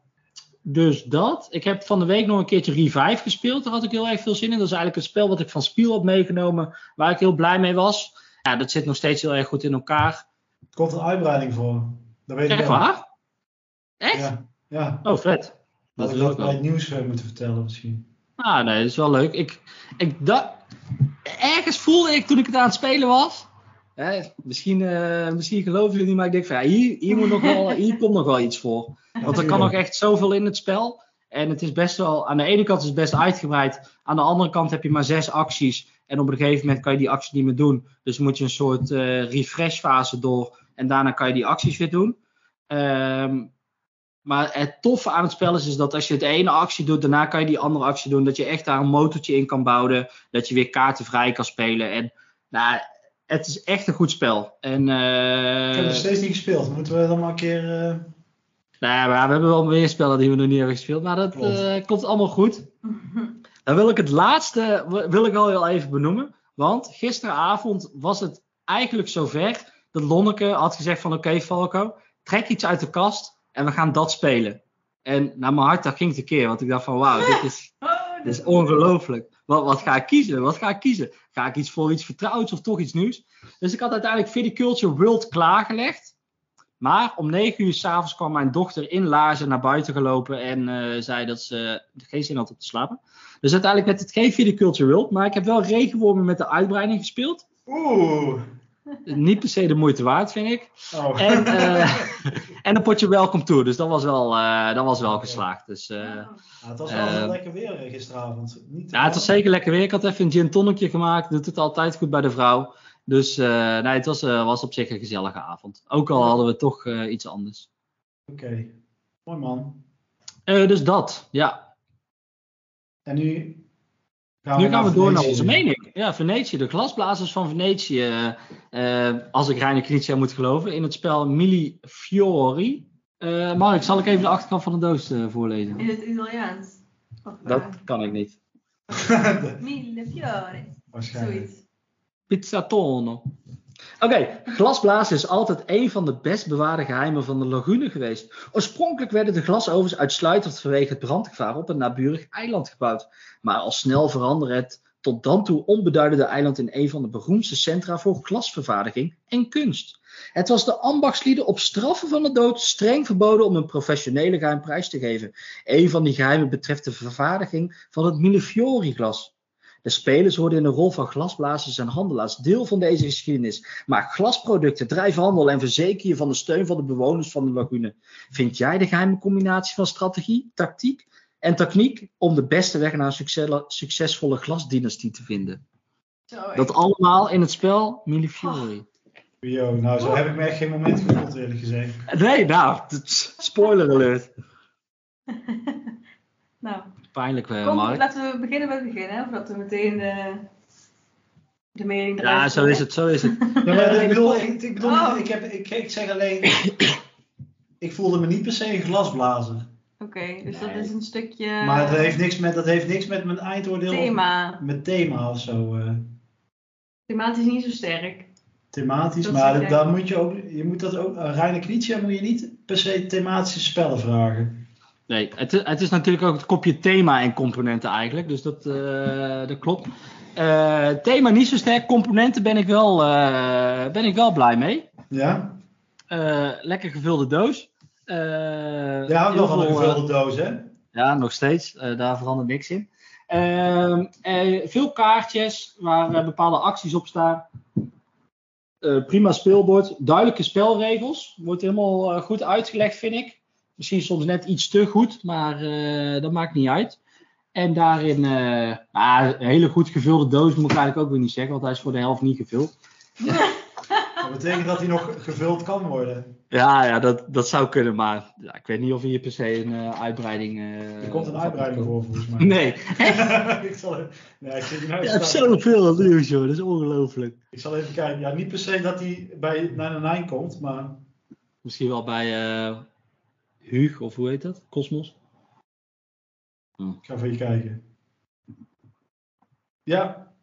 Speaker 2: Dus dat. Ik heb van de week nog een keertje Revive gespeeld. Daar had ik heel erg veel zin in. Dat is eigenlijk een spel wat ik van Spiel had meegenomen. Waar ik heel blij mee was. Ja, dat zit nog steeds heel erg goed in elkaar.
Speaker 1: Er komt een uitbreiding voor. Dat weet ik
Speaker 2: Echt waar? Echt?
Speaker 1: Ja. ja.
Speaker 2: Oh, vet.
Speaker 1: Dat had ik bij het nieuws moeten vertellen misschien.
Speaker 2: Ah, nee, dat is wel leuk. Ik, ik dat, ergens voelde ik toen ik het aan het spelen was. Hè, misschien, uh, misschien geloven jullie niet, maar ik denk van ja, hier, hier, moet nog wel, [LAUGHS] hier komt nog wel iets voor. Want er kan nog echt zoveel in het spel. En het is best wel, aan de ene kant is het best uitgebreid. Aan de andere kant heb je maar zes acties. En op een gegeven moment kan je die acties niet meer doen. Dus moet je een soort uh, refresh fase door. En daarna kan je die acties weer doen. Um, maar het toffe aan het spel is, is dat als je de ene actie doet, daarna kan je die andere actie doen. Dat je echt daar een motortje in kan bouwen. Dat je weer kaarten vrij kan spelen. En nou, het is echt een goed spel. En, uh,
Speaker 1: ik heb het steeds niet gespeeld. Moeten we dan maar een keer. Uh...
Speaker 2: Nou ja, we hebben wel meer spellen die we nog niet hebben gespeeld. Maar dat uh, komt allemaal goed. Dan wil ik het laatste wil ik al heel even benoemen. Want gisteravond was het eigenlijk zover dat Lonneke had gezegd van oké okay, Falco, trek iets uit de kast en we gaan dat spelen. En naar mijn hart, dat ging keer. Want ik dacht van wauw, dit is, [LAUGHS] dit is ongelooflijk. Wat, wat ga ik kiezen? Wat ga ik kiezen? Ga ik iets voor iets vertrouwds of toch iets nieuws? Dus ik had uiteindelijk Viticulture World klaargelegd. Maar om negen uur s'avonds kwam mijn dochter in laarzen naar buiten gelopen en uh, zei dat ze geen zin had om te slapen. Dus uiteindelijk werd het geen Viticulture World, maar ik heb wel regenwormen met de uitbreiding gespeeld.
Speaker 1: Oeh.
Speaker 2: Niet per se de moeite waard, vind ik.
Speaker 1: Oh.
Speaker 2: En, uh, [LAUGHS] en een potje welcome toe. Dus dat was wel, uh, dat was wel geslaagd. Dus, uh,
Speaker 1: ja, het was wel uh, lekker weer gisteravond. Niet
Speaker 2: ja, het was zeker lekker weer. Ik had even een gin toniccje gemaakt. Doet het altijd goed bij de vrouw. Dus nee, het was, was op zich een gezellige avond. Ook al hadden we toch iets anders.
Speaker 1: Oké, okay. mooi man.
Speaker 2: dus dat, ja.
Speaker 1: En nu Gaan
Speaker 2: nu gaan we door naar onze mening. Ja, Venetië, de glasblazers van Venetië. eh, als ik Reiner Knizia moet geloven, in het spel Mili Fiori. Eh Mark, zal ik even de achterkant van de doos eh, voorlezen?
Speaker 3: In het Italiaans.
Speaker 2: Dat kan ik niet.
Speaker 3: Mille fiori. [LAUGHS]
Speaker 1: Waarschijnlijk.
Speaker 3: Zoiets.
Speaker 2: Pizzatono. Oké, glasblazen is altijd een van de best bewaarde geheimen van de lagune geweest. Oorspronkelijk werden de glasovens uitsluitend vanwege het brandgevaar op een naburig eiland gebouwd. Maar al snel veranderde het tot dan toe onbeduidende eiland in een van de beroemdste centra voor glasvervaardiging en kunst. Het was de ambachtslieden op straffen van de dood streng verboden om een professionele geheim prijs te geven. Een van die geheimen betreft de vervaardiging van het Millefiori-glas. De spelers worden in de rol van glasblazers en handelaars deel van deze geschiedenis. Maak glasproducten, drijf handel en verzeker je van de steun van de bewoners van de lagune. Vind jij de geheime combinatie van strategie, tactiek en techniek om de beste weg naar een succesvolle, glasdynastie te vinden? Dat allemaal in het spel Millefiori.
Speaker 1: Yo, nou, zo heb ik me echt geen moment gevoeld, eerlijk gezegd.
Speaker 2: Nee, nou, spoiler alert. [LAUGHS]
Speaker 3: nou,
Speaker 2: Pijnlijk, eh,
Speaker 3: kom,
Speaker 2: Mark.
Speaker 3: laten we beginnen bij het begin, hè? Voordat we meteen de, de mening eruit
Speaker 2: Ja, zo is het, zo is het.
Speaker 1: Ja, maar [LAUGHS] ik bedoel, ik, ik, bedoel
Speaker 3: Oh.
Speaker 1: ik, heb, ik, ik zeg alleen, ik voelde me niet per se een glasblazer.
Speaker 3: Oké, dus dat is een stukje
Speaker 1: Maar dat heeft, niks met, dat heeft niks met mijn eindoordeel of
Speaker 3: thema.
Speaker 1: met thema of zo. eh,
Speaker 3: Thematisch niet zo sterk.
Speaker 1: thematisch.
Speaker 3: Dat
Speaker 1: maar dan moet je ook, je moet dat ook, aan Reiner Knizia moet je niet per se thematische spellen vragen.
Speaker 2: Nee, het, is- het is natuurlijk ook het kopje thema en componenten eigenlijk. Dus dat, eh, dat klopt. Eh, thema niet zo sterk. Componenten ben ik wel, eh, ben ik wel blij mee.
Speaker 1: Ja?
Speaker 2: Lekker gevulde doos.
Speaker 1: Wel van een gevulde doos, hè?
Speaker 2: Ja, nog steeds. Daar verandert niks in. Ehm, eh, veel kaartjes waar bepaalde acties op staan. Prima speelbord. Duidelijke spelregels. Wordt helemaal goed uitgelegd, vind ik. Misschien soms net iets te goed, maar eh, dat maakt niet uit. En daarin eh, ah, een hele goed gevulde doos moet ik eigenlijk ook weer niet zeggen, want hij is voor de helft niet gevuld. [LAUGHS]
Speaker 1: Dat betekent dat hij nog gevuld kan worden.
Speaker 2: Ja, ja dat, dat zou kunnen, maar ja, ik weet niet of hier per se een eh, uitbreiding. eh,
Speaker 1: Er komt een uitbreiding voor, volgens mij. [LAUGHS]
Speaker 2: Nee, [LAUGHS]
Speaker 1: ik, zal, nee, ik zit niet
Speaker 2: je
Speaker 1: uit
Speaker 2: hebt zoveel nieuws, joh. Dat is ongelooflijk.
Speaker 1: Ik zal even kijken. Ja, niet per se dat hij bij 9 komt, maar
Speaker 2: Misschien wel bij eh Huug, of hoe heet dat? Cosmos?
Speaker 1: ik ga even kijken. Ja,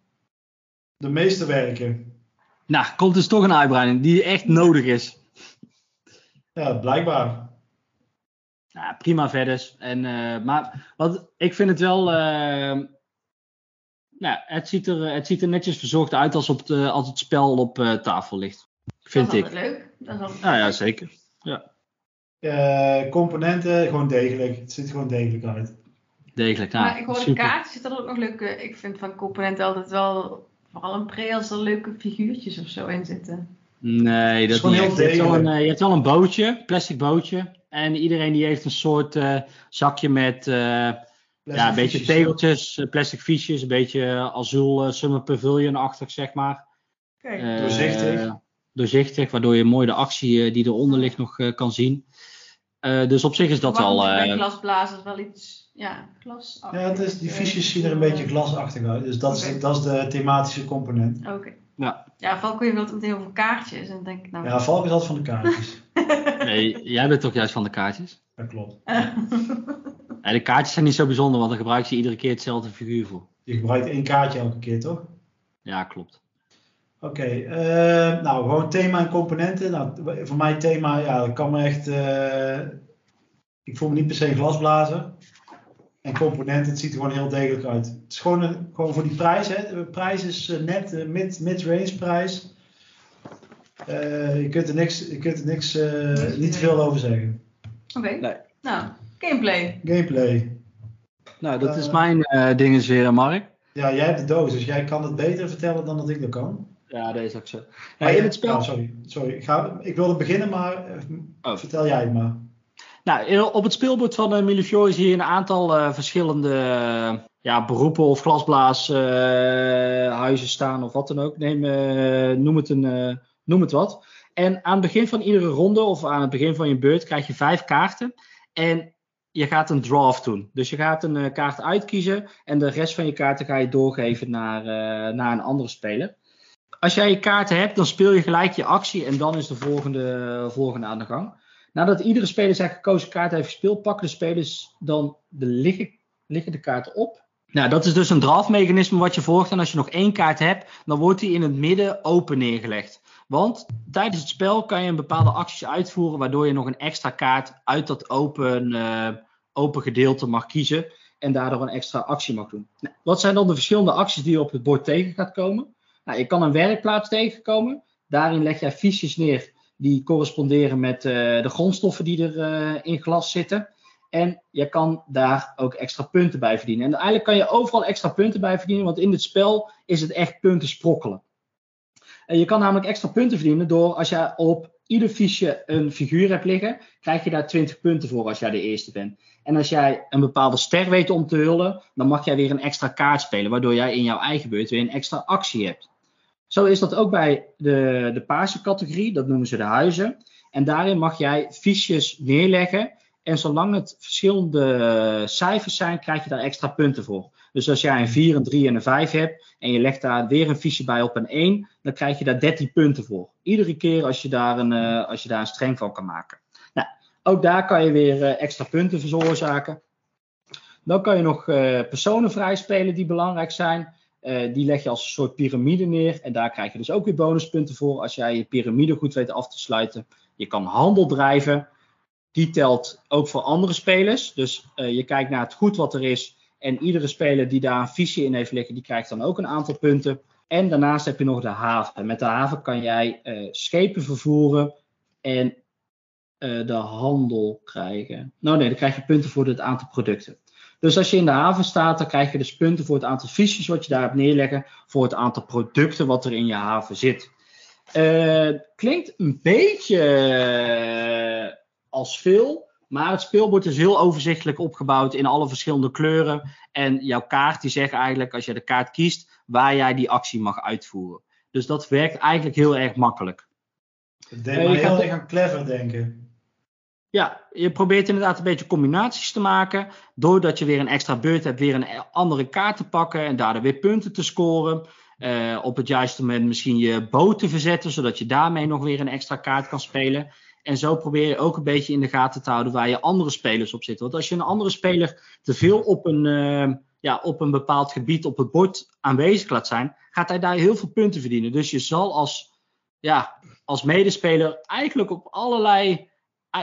Speaker 1: de meeste werken.
Speaker 2: Nou, komt dus toch een uitbreiding die echt nodig is.
Speaker 1: Ja, blijkbaar.
Speaker 2: Nou, prima verder. En, eh, maar wat, ik vind het wel. eh, nou, het ziet, er, het ziet er netjes verzorgd uit als, op de, als het spel op eh, tafel ligt. Vind
Speaker 3: dat is
Speaker 2: ik.
Speaker 3: altijd leuk. Dat is altijd
Speaker 2: Nou ja, zeker.
Speaker 1: Eh, componenten, gewoon degelijk. Het ziet er gewoon degelijk uit.
Speaker 2: Degelijk. Nou,
Speaker 3: maar ik hoor de kaartjes, zitten er ook nog leuke... Ik vind van componenten altijd wel... Vooral een pre als er leuke figuurtjes of zo in zitten.
Speaker 2: Nee, dat
Speaker 1: is gewoon
Speaker 2: niet
Speaker 1: heel.
Speaker 2: Je hebt, wel een,
Speaker 1: degelijk.
Speaker 2: eh, je hebt wel een bootje, plastic bootje. En iedereen die heeft een soort eh, zakje met eh, ja, een beetje tegeltjes, plastic fiches, een beetje eh, Summer Pavilion-achtig, zeg maar.
Speaker 3: Kijk,
Speaker 1: Doorzichtig.
Speaker 2: doorzichtig, waardoor je mooi de actie die eronder ligt nog eh, kan zien. Eh, dus op zich is dat
Speaker 3: Waarom
Speaker 2: wel.
Speaker 3: is glasblazers wel iets... Ja, glas.
Speaker 1: Ja, het is, die fiches zien er een beetje glasachtig uit. Dus dat, is, dat is de thematische component.
Speaker 3: Oké.
Speaker 2: Ja.
Speaker 3: Ja, kun je wel meteen over kaartjes. En denk ik nou...
Speaker 1: Ja, Valk is altijd van de kaartjes. [LAUGHS]
Speaker 2: nee, jij bent toch juist van de kaartjes?
Speaker 1: Dat klopt. [LAUGHS]
Speaker 2: Ja, de kaartjes zijn niet zo bijzonder, want dan gebruik je iedere keer hetzelfde figuur voor.
Speaker 1: Je gebruikt één kaartje elke keer, toch?
Speaker 2: Ja, klopt.
Speaker 1: Oké, eh, nou gewoon thema en componenten. Nou, voor mij thema, ja, dat kan me echt. eh, ik voel me niet per se een glasblazer. En componenten, het ziet er gewoon heel degelijk uit. Het is gewoon, een, gewoon voor die prijs. Hè. De prijs is eh, net mid, mid-range prijs. Eh, je kunt er niks, je kunt er niks eh, niet veel over zeggen.
Speaker 3: Oké.
Speaker 2: Nee.
Speaker 3: Nou, gameplay.
Speaker 1: Gameplay.
Speaker 2: Nou, dat is mijn eh dingen weer, Mark.
Speaker 1: Ja, jij hebt de doos, dus jij kan het beter vertellen dan dat ik dat kan.
Speaker 2: Ja, deze ook zo. Ja,
Speaker 1: Maar
Speaker 2: in het spel.
Speaker 1: oh, sorry, sorry. Ik, ga, ik wilde beginnen, maar eh,
Speaker 2: Oh.
Speaker 1: vertel jij het maar.
Speaker 2: Nou, op het speelbord van uh, Millefiori zie je een aantal eh, verschillende eh, ja, beroepen of glasblaashuizen staan of wat dan ook. Neem, eh, noem, het een, eh, noem het wat. En aan het begin van iedere ronde of aan het begin van je beurt krijg je vijf kaarten. En je gaat een draft doen. Dus je gaat een kaart uitkiezen en de rest van je kaarten ga je doorgeven naar, naar een andere speler. Als jij je kaarten hebt, dan speel je gelijk je actie en dan is de volgende, volgende aan de gang. Nadat iedere speler zijn gekozen kaart heeft gespeeld, pakken de spelers dan de liggen, liggende kaarten op. Nou, dat is dus een draftmechanisme wat je volgt. En als je nog één kaart hebt, dan wordt die in het midden open neergelegd. Want tijdens het spel kan je een bepaalde acties uitvoeren, waardoor je nog een extra kaart uit dat open, uh, open gedeelte mag kiezen. En daardoor een extra actie mag doen. Nou, wat zijn dan de verschillende acties die je op het bord tegen gaat komen? Nou, je kan een werkplaats tegenkomen. Daarin leg jij fiches neer die corresponderen met uh, de grondstoffen die er uh, in glas zitten. En je kan daar ook extra punten bij verdienen. En eigenlijk kan je overal extra punten bij verdienen, want in het spel is het echt punten sprokkelen. En je kan namelijk extra punten verdienen door als je op ieder fiche een figuur hebt liggen, krijg je daar 20 punten voor als jij de eerste bent. En als jij een bepaalde ster weet om te hullen, dan mag jij weer een extra kaart spelen, waardoor jij in jouw eigen beurt weer een extra actie hebt. Zo is dat ook bij de, de paarse categorie, dat noemen ze de huizen. En daarin mag jij fiches neerleggen. En zolang het verschillende cijfers zijn, krijg je daar extra punten voor. Dus als jij een 4, een 3 en een 5 hebt en je legt daar weer een fiche bij op een 1, dan krijg je daar 13 punten voor. Iedere keer als je daar een, uh, als je daar een streng van kan maken. Nou, ook daar kan je weer uh, extra punten veroorzaken. Dan kan je nog uh, personen vrijspelen die belangrijk zijn. Uh, die leg je als een soort piramide neer. En daar krijg je dus ook weer bonuspunten voor als jij je piramide goed weet af te sluiten. Je kan handel drijven. Die telt ook voor andere spelers. Dus uh, je kijkt naar het goed wat er is. En iedere speler die daar een visie in heeft liggen, die krijgt dan ook een aantal punten. En daarnaast heb je nog de haven. Met de haven kan jij uh, schepen vervoeren en de handel krijgen. Nou nee, dan krijg je punten voor het aantal producten. Dus als je in de haven staat, dan krijg je dus punten voor het aantal fiches wat je daar hebt neerleggen, voor het aantal producten wat er in je haven zit. Uh, klinkt een beetje uh, als veel, maar het speelbord is heel overzichtelijk opgebouwd in alle verschillende kleuren. En jouw kaart die zegt eigenlijk, als je de kaart kiest, waar jij die actie mag uitvoeren. Dus dat werkt eigenlijk heel erg makkelijk.
Speaker 1: Het deed me heel erg aan clever denken.
Speaker 2: Ja, je probeert inderdaad een beetje combinaties te maken. Doordat je weer een extra beurt hebt, weer een andere kaart te pakken en daardoor weer punten te scoren. Uh, op het juiste moment misschien je boot te verzetten, zodat je daarmee nog weer een extra kaart kan spelen. En zo probeer je ook een beetje in de gaten te houden waar je andere spelers op zitten. Want als je een andere speler te veel op een, uh, ja, op een bepaald gebied op het bord aanwezig laat zijn, gaat hij daar heel veel punten verdienen. Dus je zal als, ja, als medespeler eigenlijk op allerlei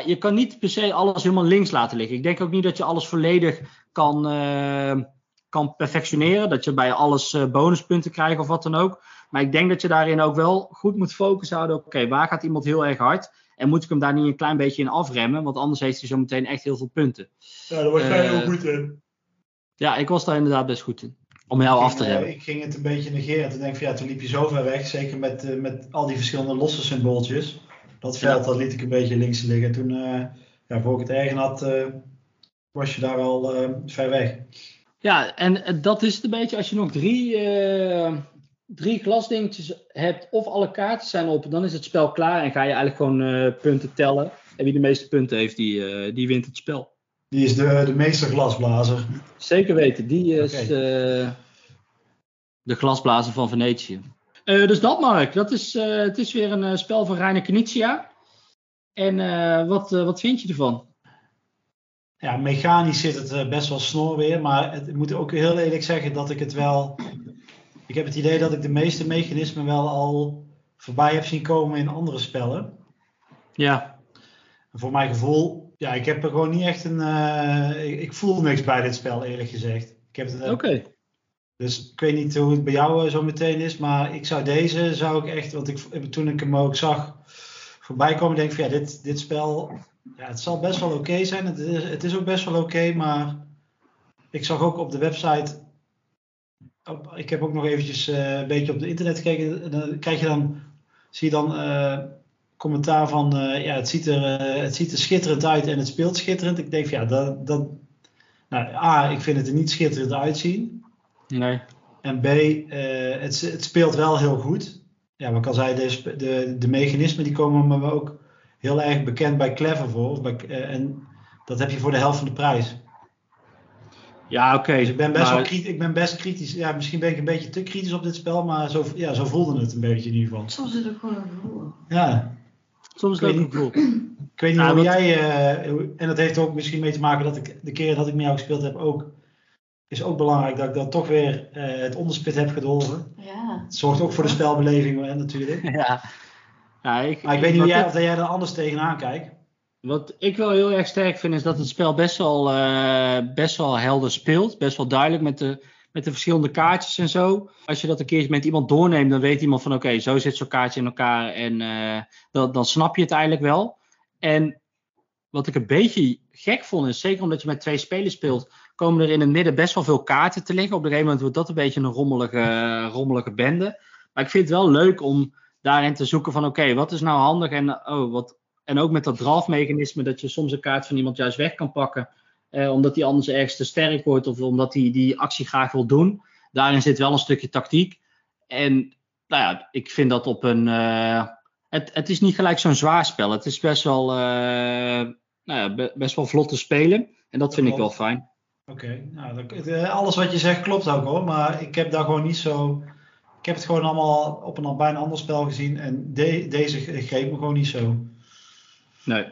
Speaker 2: je kan niet per se alles helemaal links laten liggen. Ik denk ook niet dat je alles volledig kan, uh, kan perfectioneren. Dat je bij alles uh, bonuspunten krijgt of wat dan ook. Maar ik denk dat je daarin ook wel goed moet focussen houden. Oké, okay, waar gaat iemand heel erg hard? En moet ik hem daar niet een klein beetje in afremmen? Want anders heeft hij zo meteen echt heel veel punten.
Speaker 1: Ja, daar was jij uh, heel goed in.
Speaker 2: Ja, ik was daar inderdaad best goed in. Om jou af te remmen.
Speaker 1: Ik ging het een beetje negeren. Toen denk ik van ja, toen liep je zo ver weg. Zeker met, met al die verschillende losse symbooltjes. Dat veld dat liet ik een beetje links liggen. Toen, uh, ja, voor ik het eigen had, uh, was je daar al uh, ver weg.
Speaker 2: Ja, en dat is het een beetje. Als je nog drie, drie glasdingetjes hebt of alle kaarten zijn op, dan is het spel klaar en ga je eigenlijk gewoon punten tellen. En wie de meeste punten heeft, die, die wint het spel.
Speaker 1: Die is de, de meester glasblazer.
Speaker 2: Zeker weten, die is okay. de glasblazer van Venetië. Uh, dus dat Mark, dat is, uh, het is weer een uh, spel van Reiner Knizia. En wat, wat vind je ervan?
Speaker 1: Ja, mechanisch zit het best wel snor weer, maar het, ik moet ook heel eerlijk zeggen dat ik het wel... Ik heb het idee dat ik de meeste mechanismen wel al voorbij heb zien komen in andere spellen.
Speaker 2: Ja.
Speaker 1: En voor mijn gevoel, ja, ik heb er gewoon niet echt een... Ik, ik, voel niks bij dit spel eerlijk gezegd.
Speaker 2: Oké. Okay.
Speaker 1: Dus ik weet niet hoe het bij jou zo meteen is, maar ik zou deze, zou ik echt, want ik, toen ik hem ook zag voorbij komen, denk ik van ja, dit, dit spel, ja, het zal best wel oké zijn. Het is, het is ook best wel oké, maar ik zag ook op de website, ik heb ook nog eventjes uh, een beetje op het internet gekeken, dan krijg je dan, zie je dan commentaar van, ja, het ziet, er, het ziet er schitterend uit en het speelt schitterend. Ik denk ja, dat, dat, nou, A, ik vind het er niet schitterend uitzien.
Speaker 2: Nee.
Speaker 1: En B, uh, het, het, speelt wel heel goed. Ja, wat ik al zei, de, de, de mechanismen die komen me ook heel erg bekend bij Clever voor. Bij, uh, en dat heb je voor de helft van de prijs.
Speaker 2: Ja, oké.
Speaker 1: Dus ik ben best
Speaker 2: maar-
Speaker 1: wel kritisch. Ik ben best kritisch. Ja, misschien ben ik een beetje te kritisch op dit spel, maar zo, ja, zo voelde het een beetje in ieder geval.
Speaker 3: Soms is het ook gewoon een gevoel.
Speaker 1: Ja,
Speaker 2: Soms is het ook een gevoel.
Speaker 1: ik weet niet hoe jij, eh, en dat heeft ook misschien mee te maken dat ik de keer dat ik met jou gespeeld heb ook, is ook belangrijk dat ik dan toch weer eh, het onderspit heb gedolven.
Speaker 3: Ja.
Speaker 1: Het zorgt ook voor de spelbeleving hè, natuurlijk. [LAUGHS]
Speaker 2: Ja. Ja, ik,
Speaker 1: Maar ik weet niet jij, of jij er anders tegenaan kijkt.
Speaker 2: Wat ik wel heel erg sterk vind, is dat het spel best wel, eh, best wel helder speelt. Best wel duidelijk met de, met de verschillende kaartjes en zo. Als je dat een keertje met iemand doorneemt, dan weet iemand van oké, zo zit zo'n kaartje in elkaar. En eh, dan, dan snap je het eigenlijk wel. En wat ik een beetje gek vond, is zeker omdat je met twee spelers speelt, komen er in het midden best wel veel kaarten te liggen. Op een gegeven moment wordt dat een beetje een rommelige, rommelige bende. Maar ik vind het wel leuk om daarin te zoeken van oké, wat is nou handig en oh, wat, en ook met dat draftmechanisme dat je soms een kaart van iemand juist weg kan pakken. Eh, omdat die anders ergens te sterk wordt of omdat hij die actie graag wil doen. Daarin zit wel een stukje tactiek. En nou ja, ik vind dat op een. eh, het, het is niet gelijk zo'n zwaar spel. Het is best wel, eh, nou ja, be- best wel vlot te spelen. En dat vind ik wel fijn.
Speaker 1: Oké, nou, dat- eh, alles wat je zegt klopt ook hoor, maar ik heb daar gewoon niet zo. Ik heb het gewoon allemaal op een bijna ander spel gezien en de- deze greep me gewoon niet zo.
Speaker 2: Nee.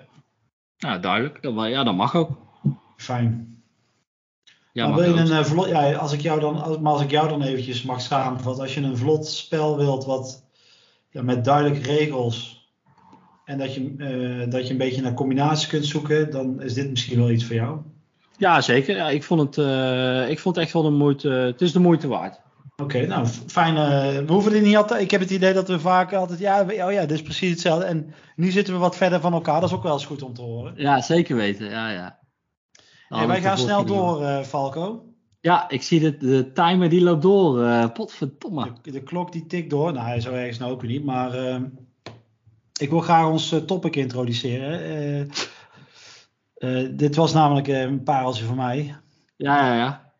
Speaker 2: Nou, duidelijk. Ja, dat mag ook.
Speaker 1: Fijn.
Speaker 2: Ja,
Speaker 1: maar wil je een eh, vlot, ja, als ik jou dan, maar als ik jou dan eventjes mag samenvatten, als je een vlot spel wilt wat ja, met duidelijke regels en dat je, eh, dat je een beetje naar combinaties kunt zoeken, dan is dit misschien wel iets voor jou.
Speaker 2: Ja, zeker. Ja, ik, vond het, eh, ik vond het echt wel de moeite. Het is de moeite waard.
Speaker 1: Oké, nou fijn. eh, we hoeven dit niet altijd. Ik heb het idee dat we vaak altijd. Ja, we- oh ja, dit is precies hetzelfde. En nu zitten we wat verder van elkaar. Dat is ook wel eens goed om te horen.
Speaker 2: Ja, zeker weten. Ja, ja.
Speaker 1: Hey, wij gaan snel door, eh, Falco.
Speaker 2: Ja, ik zie de, de timer die loopt door. eh potverdomme.
Speaker 1: De, de klok die tikt door. Nou, hij zou ergens nou ook weer niet. Maar ik wil graag ons topic introduceren. Eh, dit was namelijk eh, een pareltje voor mij.
Speaker 2: Ja, ja, ja.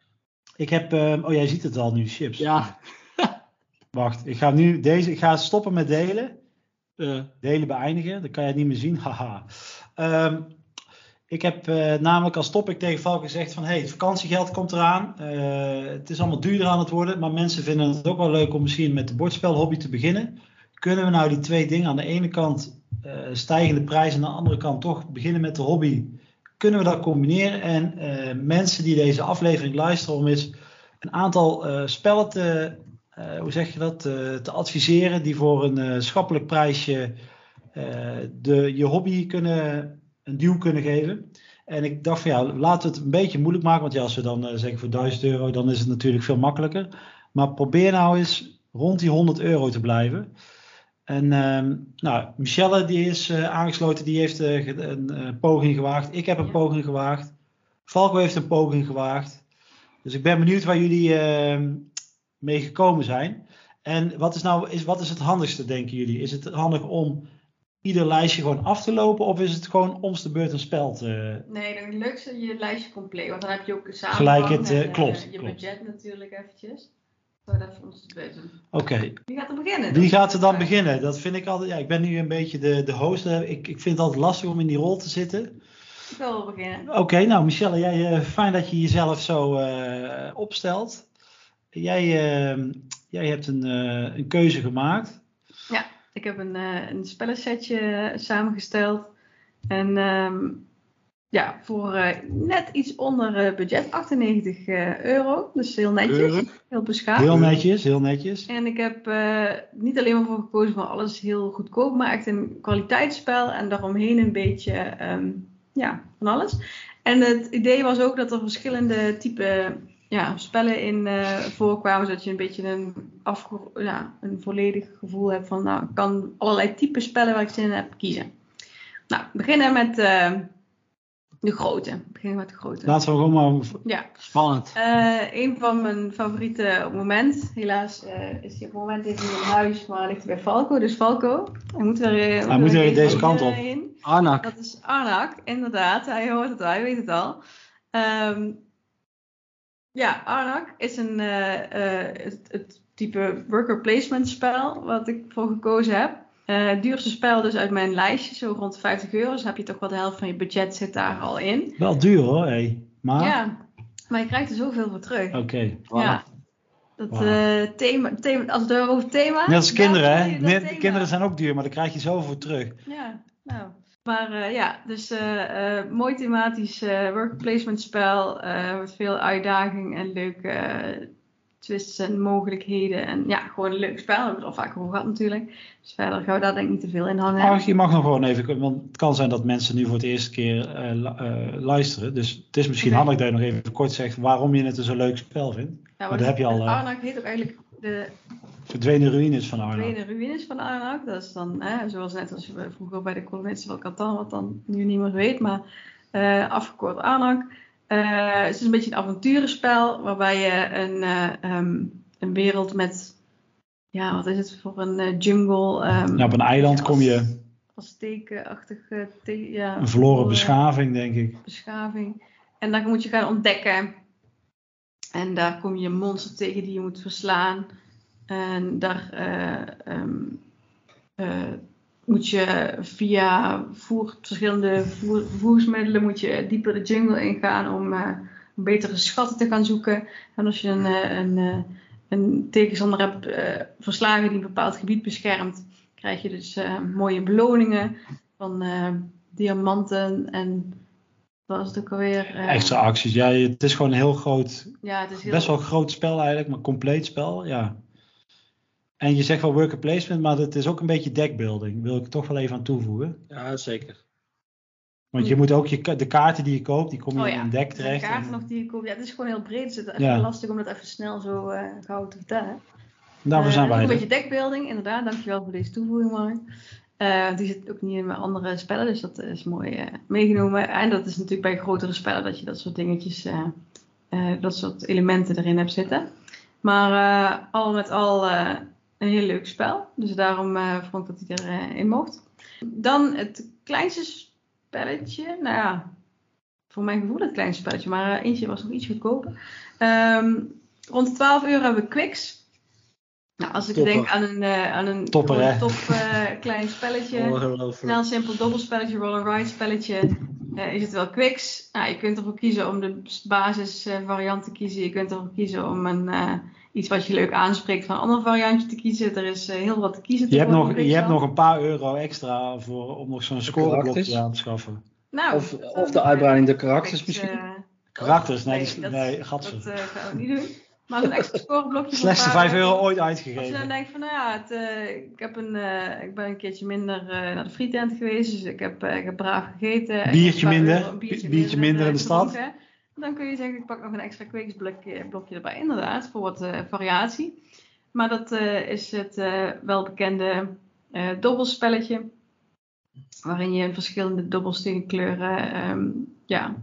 Speaker 1: Ik heb. eh, oh, jij ziet het al nu, chips.
Speaker 2: Ja. [LAUGHS]
Speaker 1: Wacht, ik ga nu deze. Ik ga stoppen met delen. Delen beëindigen, dan kan je het niet meer zien. [LAUGHS] Haha. Ehm, ik heb namelijk als topic tegen Valk gezegd van... hey, het vakantiegeld komt eraan. Het is allemaal duurder aan het worden. Maar mensen vinden het ook wel leuk om misschien met de bordspelhobby te beginnen. Kunnen we nou die twee dingen aan de ene kant stijgende prijs... en aan de andere kant toch beginnen met de hobby... Kunnen we dat combineren? En eh, mensen die deze aflevering luisteren om eens een aantal eh, spellen te, eh, hoe zeg je dat, te adviseren die voor een schappelijk prijsje de, je hobby kunnen, een duw kunnen geven. En ik dacht van ja, laten we het een beetje moeilijk maken. Want ja, als we dan zeggen voor 1000 euro, dan is het natuurlijk veel makkelijker. Maar probeer nou eens rond die 100 euro te blijven. En ehm, nou, Michelle die is eh, aangesloten, die heeft eh, een eh, poging gewaagd. Ik heb een
Speaker 3: Ja.
Speaker 1: poging gewaagd. Falco heeft een poging gewaagd. Dus ik ben benieuwd waar jullie ehm, mee gekomen zijn. En wat is nou is, wat is het handigste, denken jullie? Is het handig om ieder lijstje gewoon af te lopen? Of is het gewoon om de beurt een spel te...
Speaker 3: Nee, dan het leukste je lijstje compleet. Want dan heb je ook samen.
Speaker 1: Gelijk het, klopt,
Speaker 3: je
Speaker 1: klopt.
Speaker 3: budget natuurlijk eventjes. Zou dat voor ons beurt doen.
Speaker 1: Oké,
Speaker 3: Wie gaat er beginnen?
Speaker 1: wie gaat er dan beginnen? Dat vind ik altijd... Ja, ik ben nu een beetje de, de host. eh, Ik, ik vind het altijd lastig om in die rol te zitten.
Speaker 3: Ik wil wel beginnen.
Speaker 1: Oké, nou Michelle, jij, eh, fijn dat je jezelf zo eh, opstelt. Jij, eh, jij hebt een, een keuze gemaakt.
Speaker 3: Ik heb een, een spellensetje samengesteld. En ehm, ja, voor eh, net iets onder eh, budget, 98 eh, euro. Dus heel netjes,
Speaker 2: Euro?
Speaker 3: heel beschaafd.
Speaker 1: Heel netjes, heel netjes.
Speaker 3: En ik heb niet alleen maar voor gekozen van alles heel goedkoop, maar echt een kwaliteitsspel en daaromheen een beetje ehm, ja, van alles. En het idee was ook dat er verschillende type ja, spellen in voorkwamen, zodat je een beetje een, afge ja, een volledig gevoel hebt van, nou, ik kan allerlei type spellen waar ik zin in heb kiezen. Nou, beginnen met de grote. We beginnen met de grote.
Speaker 1: Laten we gewoon maar...
Speaker 3: Ja.
Speaker 2: spannend.
Speaker 3: Eh, een van mijn favorieten op het moment. Helaas eh, is hij op het moment even in huis, maar ligt hij bij Falco. Dus Falco, hij moet er, eh,
Speaker 1: Hij moet
Speaker 3: er
Speaker 1: deze kant
Speaker 3: eh,
Speaker 1: op.
Speaker 3: in.
Speaker 2: Arnak.
Speaker 3: Dat is Arnak, inderdaad. Hij hoort het al, hij weet het al. Ehm, ja, Arnak is een, eh, eh, het, het type worker placement spel wat ik voor gekozen heb. Eh, duurste spel dus uit mijn lijstje, zo rond 50 euro. Dus heb je toch wel de helft van je budget zit daar al in.
Speaker 1: Wel duur hoor, hé. Maar,
Speaker 3: Ja, maar je krijgt er zoveel voor terug.
Speaker 1: oké.
Speaker 3: Ja. Dat
Speaker 1: Wauw.
Speaker 3: eh, thema, thema, als we het over thema.
Speaker 1: Net als kinderen, hè?
Speaker 3: thema.
Speaker 1: kinderen zijn ook duur, maar daar krijg je zoveel voor terug.
Speaker 3: Ja, nou. Maar eh, ja, dus eh, eh, mooi thematisch eh work placement spel. eh, met veel uitdaging en leuke eh, twists en mogelijkheden. En ja, gewoon een leuk spel. We hebben het al vaker over gehad natuurlijk. Dus verder gaan we daar denk ik niet te veel in hangen.
Speaker 1: Maar je mag nog gewoon even, want het kan zijn dat mensen nu voor het eerste keer eh, eh, luisteren. Dus het is misschien handig dat je nog even kort zegt waarom je het een zo leuk spel vindt.
Speaker 3: Ja,
Speaker 1: maar dat heb je al, eh,
Speaker 3: Arnak heet ook eigenlijk de
Speaker 1: Verdwenen ruïnes van Arno.
Speaker 3: tweede ruïnes van Arnak. Dat is dan, hè, zoals net als we vroeger bij de kolonisten van Catan, wat dan nu niemand weet, maar afgekort Arnak. Eh, het is een beetje een avonturenspel waarbij je een, eh, ehm, een wereld met, ja, wat is het voor een eh, jungle? ehm,
Speaker 1: Ja, op een eiland kom je
Speaker 3: Als tekenachtige, te, ja,
Speaker 1: een verloren beschaving, denk ik.
Speaker 3: beschaving. En dan moet je gaan ontdekken. En daar kom je een monster tegen die je moet verslaan. En daar eh, moet je via voer, verschillende voer, vervoersmiddelen moet je dieper de jungle ingaan om eh, betere schatten te gaan zoeken. En als je een, eh, een, eh, een tegenstander hebt verslagen die een bepaald gebied beschermt, krijg je dus mooie beloningen van diamanten en wat was het ook alweer? Eh,
Speaker 1: Extra acties. Ja, het is gewoon een heel groot,
Speaker 3: Ja, het is heel,
Speaker 1: best wel groot spel eigenlijk, maar compleet spel. Ja. En je zegt wel worker placement, maar het is ook een beetje deckbuilding. Wil ik toch wel even aan toevoegen.
Speaker 2: Ja, zeker.
Speaker 1: Want je moet ook je, de kaarten die je koopt, die kom je
Speaker 3: Oh
Speaker 1: in
Speaker 3: ja,
Speaker 1: een deck
Speaker 3: de
Speaker 1: terecht.
Speaker 3: kaarten
Speaker 1: En
Speaker 3: nog die je koopt. Ja, het is gewoon heel breed. Dus het is
Speaker 1: Ja.
Speaker 3: lastig om dat even snel zo eh gauw te vertellen.
Speaker 1: daarvoor
Speaker 3: Eh,
Speaker 1: zijn
Speaker 3: ook
Speaker 1: wij
Speaker 3: Een beetje deckbuilding, inderdaad. Dankjewel voor deze toevoeging, Mark. Eh, die zit ook niet in mijn andere spellen, dus dat is mooi eh, meegenomen. En dat is natuurlijk bij grotere spellen dat je dat soort dingetjes, eh, eh, dat soort elementen erin hebt zitten. Maar eh, al met al eh, een heel leuk spel. Dus daarom eh, vond ik dat hij erin mocht. Dan het kleinste spelletje. Nou ja, voor mijn gevoel het kleinste spelletje, maar eh, eentje was nog iets goedkoper. Ehm, rond de 12 euro hebben we Quicks. Nou, als ik
Speaker 2: Topper.
Speaker 3: denk aan een, eh, aan een
Speaker 1: Topper, [LAUGHS]
Speaker 3: top eh, klein spelletje, snel simpel dobbelspelletje, roll and ride spelletje, eh, is het wel Quicks. Nou, je kunt ervoor kiezen om de basisvariant te kiezen. Je kunt ervoor kiezen om een, eh, iets wat je leuk aanspreekt van een ander variantje te kiezen. Er is eh, heel wat te kiezen.
Speaker 1: Je hebt, nog, je hebt nog een paar euro extra voor, om nog zo'n scoreblokje aan te schaffen.
Speaker 3: Nou,
Speaker 2: Of, of de uitbreiding de karakters
Speaker 3: Quicks,
Speaker 2: misschien.
Speaker 3: eh,
Speaker 1: Karakters, nee,
Speaker 3: nee, dat-
Speaker 1: nee, gatsen.
Speaker 3: Dat eh, gaan we niet doen. Maar een extra scoreblokje. [LAUGHS]
Speaker 1: Slechtste
Speaker 3: een paar
Speaker 1: 5 euro ooit
Speaker 3: Als je dan
Speaker 1: uitgegeven.
Speaker 3: denkt van, nou ja, het, eh, ik, heb een, eh, ik ben een keertje minder eh, naar de frietent geweest, dus ik heb, eh, ik heb braaf gegeten. en
Speaker 1: Biertje minder,
Speaker 3: euro- een
Speaker 1: bi- biertje minder
Speaker 3: eh,
Speaker 1: in de stad.
Speaker 3: Dan kun je zeggen, ik pak nog een extra Quicks blokje, blokje erbij, inderdaad, voor wat eh, variatie. Maar dat eh, is het eh, welbekende dobbelspelletje, waarin je in verschillende dobbelstenen kleuren ehm, ja,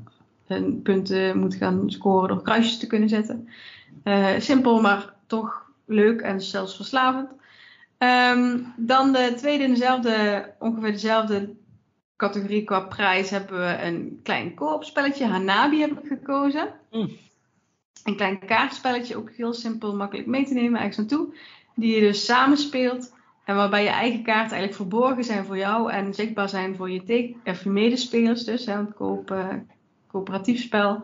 Speaker 3: en punten moet gaan scoren door kruisjes te kunnen zetten. Simpel, maar toch leuk en zelfs verslavend. Ehm, dan de tweede in dezelfde, ongeveer dezelfde categorie qua prijs hebben we een klein koopspelletje. Hanabi heb ik gekozen.
Speaker 2: Mm.
Speaker 3: Een klein kaartspelletje, ook heel simpel, makkelijk mee te nemen ergens naartoe. Die je dus samenspeelt. En waarbij je eigen kaarten eigenlijk verborgen zijn voor jou en zichtbaar zijn voor je, te- of je medespelers. Dus hè, een koop, eh, coöperatief spel.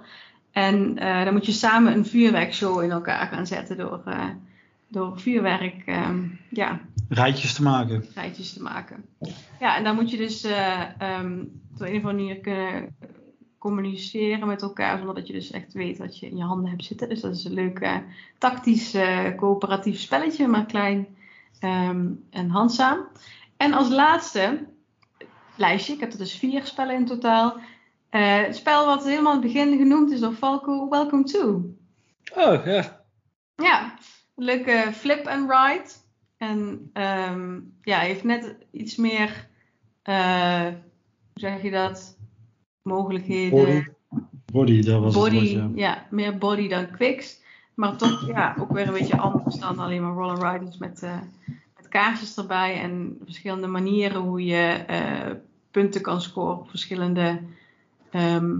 Speaker 3: En eh, dan moet je samen een vuurwerkshow in elkaar gaan zetten door, eh, door vuurwerk ehm, ja,
Speaker 1: Rijtjes te maken.
Speaker 3: rijtjes te maken. Ja, en dan moet je dus eh ehm, op een of andere manier kunnen communiceren met elkaar, zonder dat je dus echt weet wat je in je handen hebt zitten. Dus dat is een leuk eh, tactisch eh, coöperatief spelletje, maar klein ehm, en handzaam. En als laatste lijstje, ik heb er dus vier spellen in totaal. Eh, het spel wat helemaal in het begin genoemd is door Falco, Welcome to.
Speaker 2: Oh, ja.
Speaker 3: Ja, leuke flip and ride. En ehm, ja, hij heeft net iets meer, eh, hoe zeg je dat? Mogelijkheden.
Speaker 2: Body.
Speaker 1: Body, dat was
Speaker 3: Body,
Speaker 1: het woord, ja.
Speaker 3: ja, meer body dan quicks. Maar toch, ja, ook weer een beetje anders dan alleen maar roll and ride. Dus met, eh, met kaarsjes erbij en verschillende manieren hoe je eh, punten kan scoren op verschillende ehm,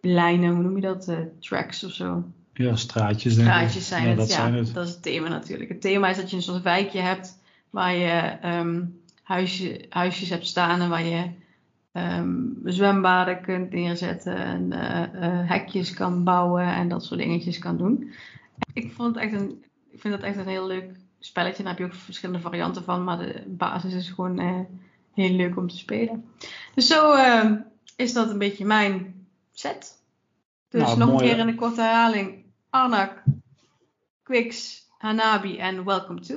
Speaker 3: lijnen. Hoe noem je dat? Tracks of zo.
Speaker 1: Ja, straatjes denk ik.
Speaker 3: Straatjes zijn
Speaker 1: ja,
Speaker 3: het,
Speaker 1: dat
Speaker 3: ja.
Speaker 1: zijn het.
Speaker 3: Dat is het thema natuurlijk. Het thema is dat je een soort wijkje hebt waar je ehm, huisje, huisjes hebt staan en waar je ehm, zwembaden kunt neerzetten en eh, eh, hekjes kan bouwen en dat soort dingetjes kan doen. Ik, vond het echt een, ik vind het echt een heel leuk spelletje. Daar heb je ook verschillende varianten van, maar de basis is gewoon eh, heel leuk om te spelen. Dus zo ehm, is dat een beetje mijn set. Dus
Speaker 1: Nou,
Speaker 3: nog een keer in de korte herhaling. Arnak, Quix, Hanabi en Welcome to.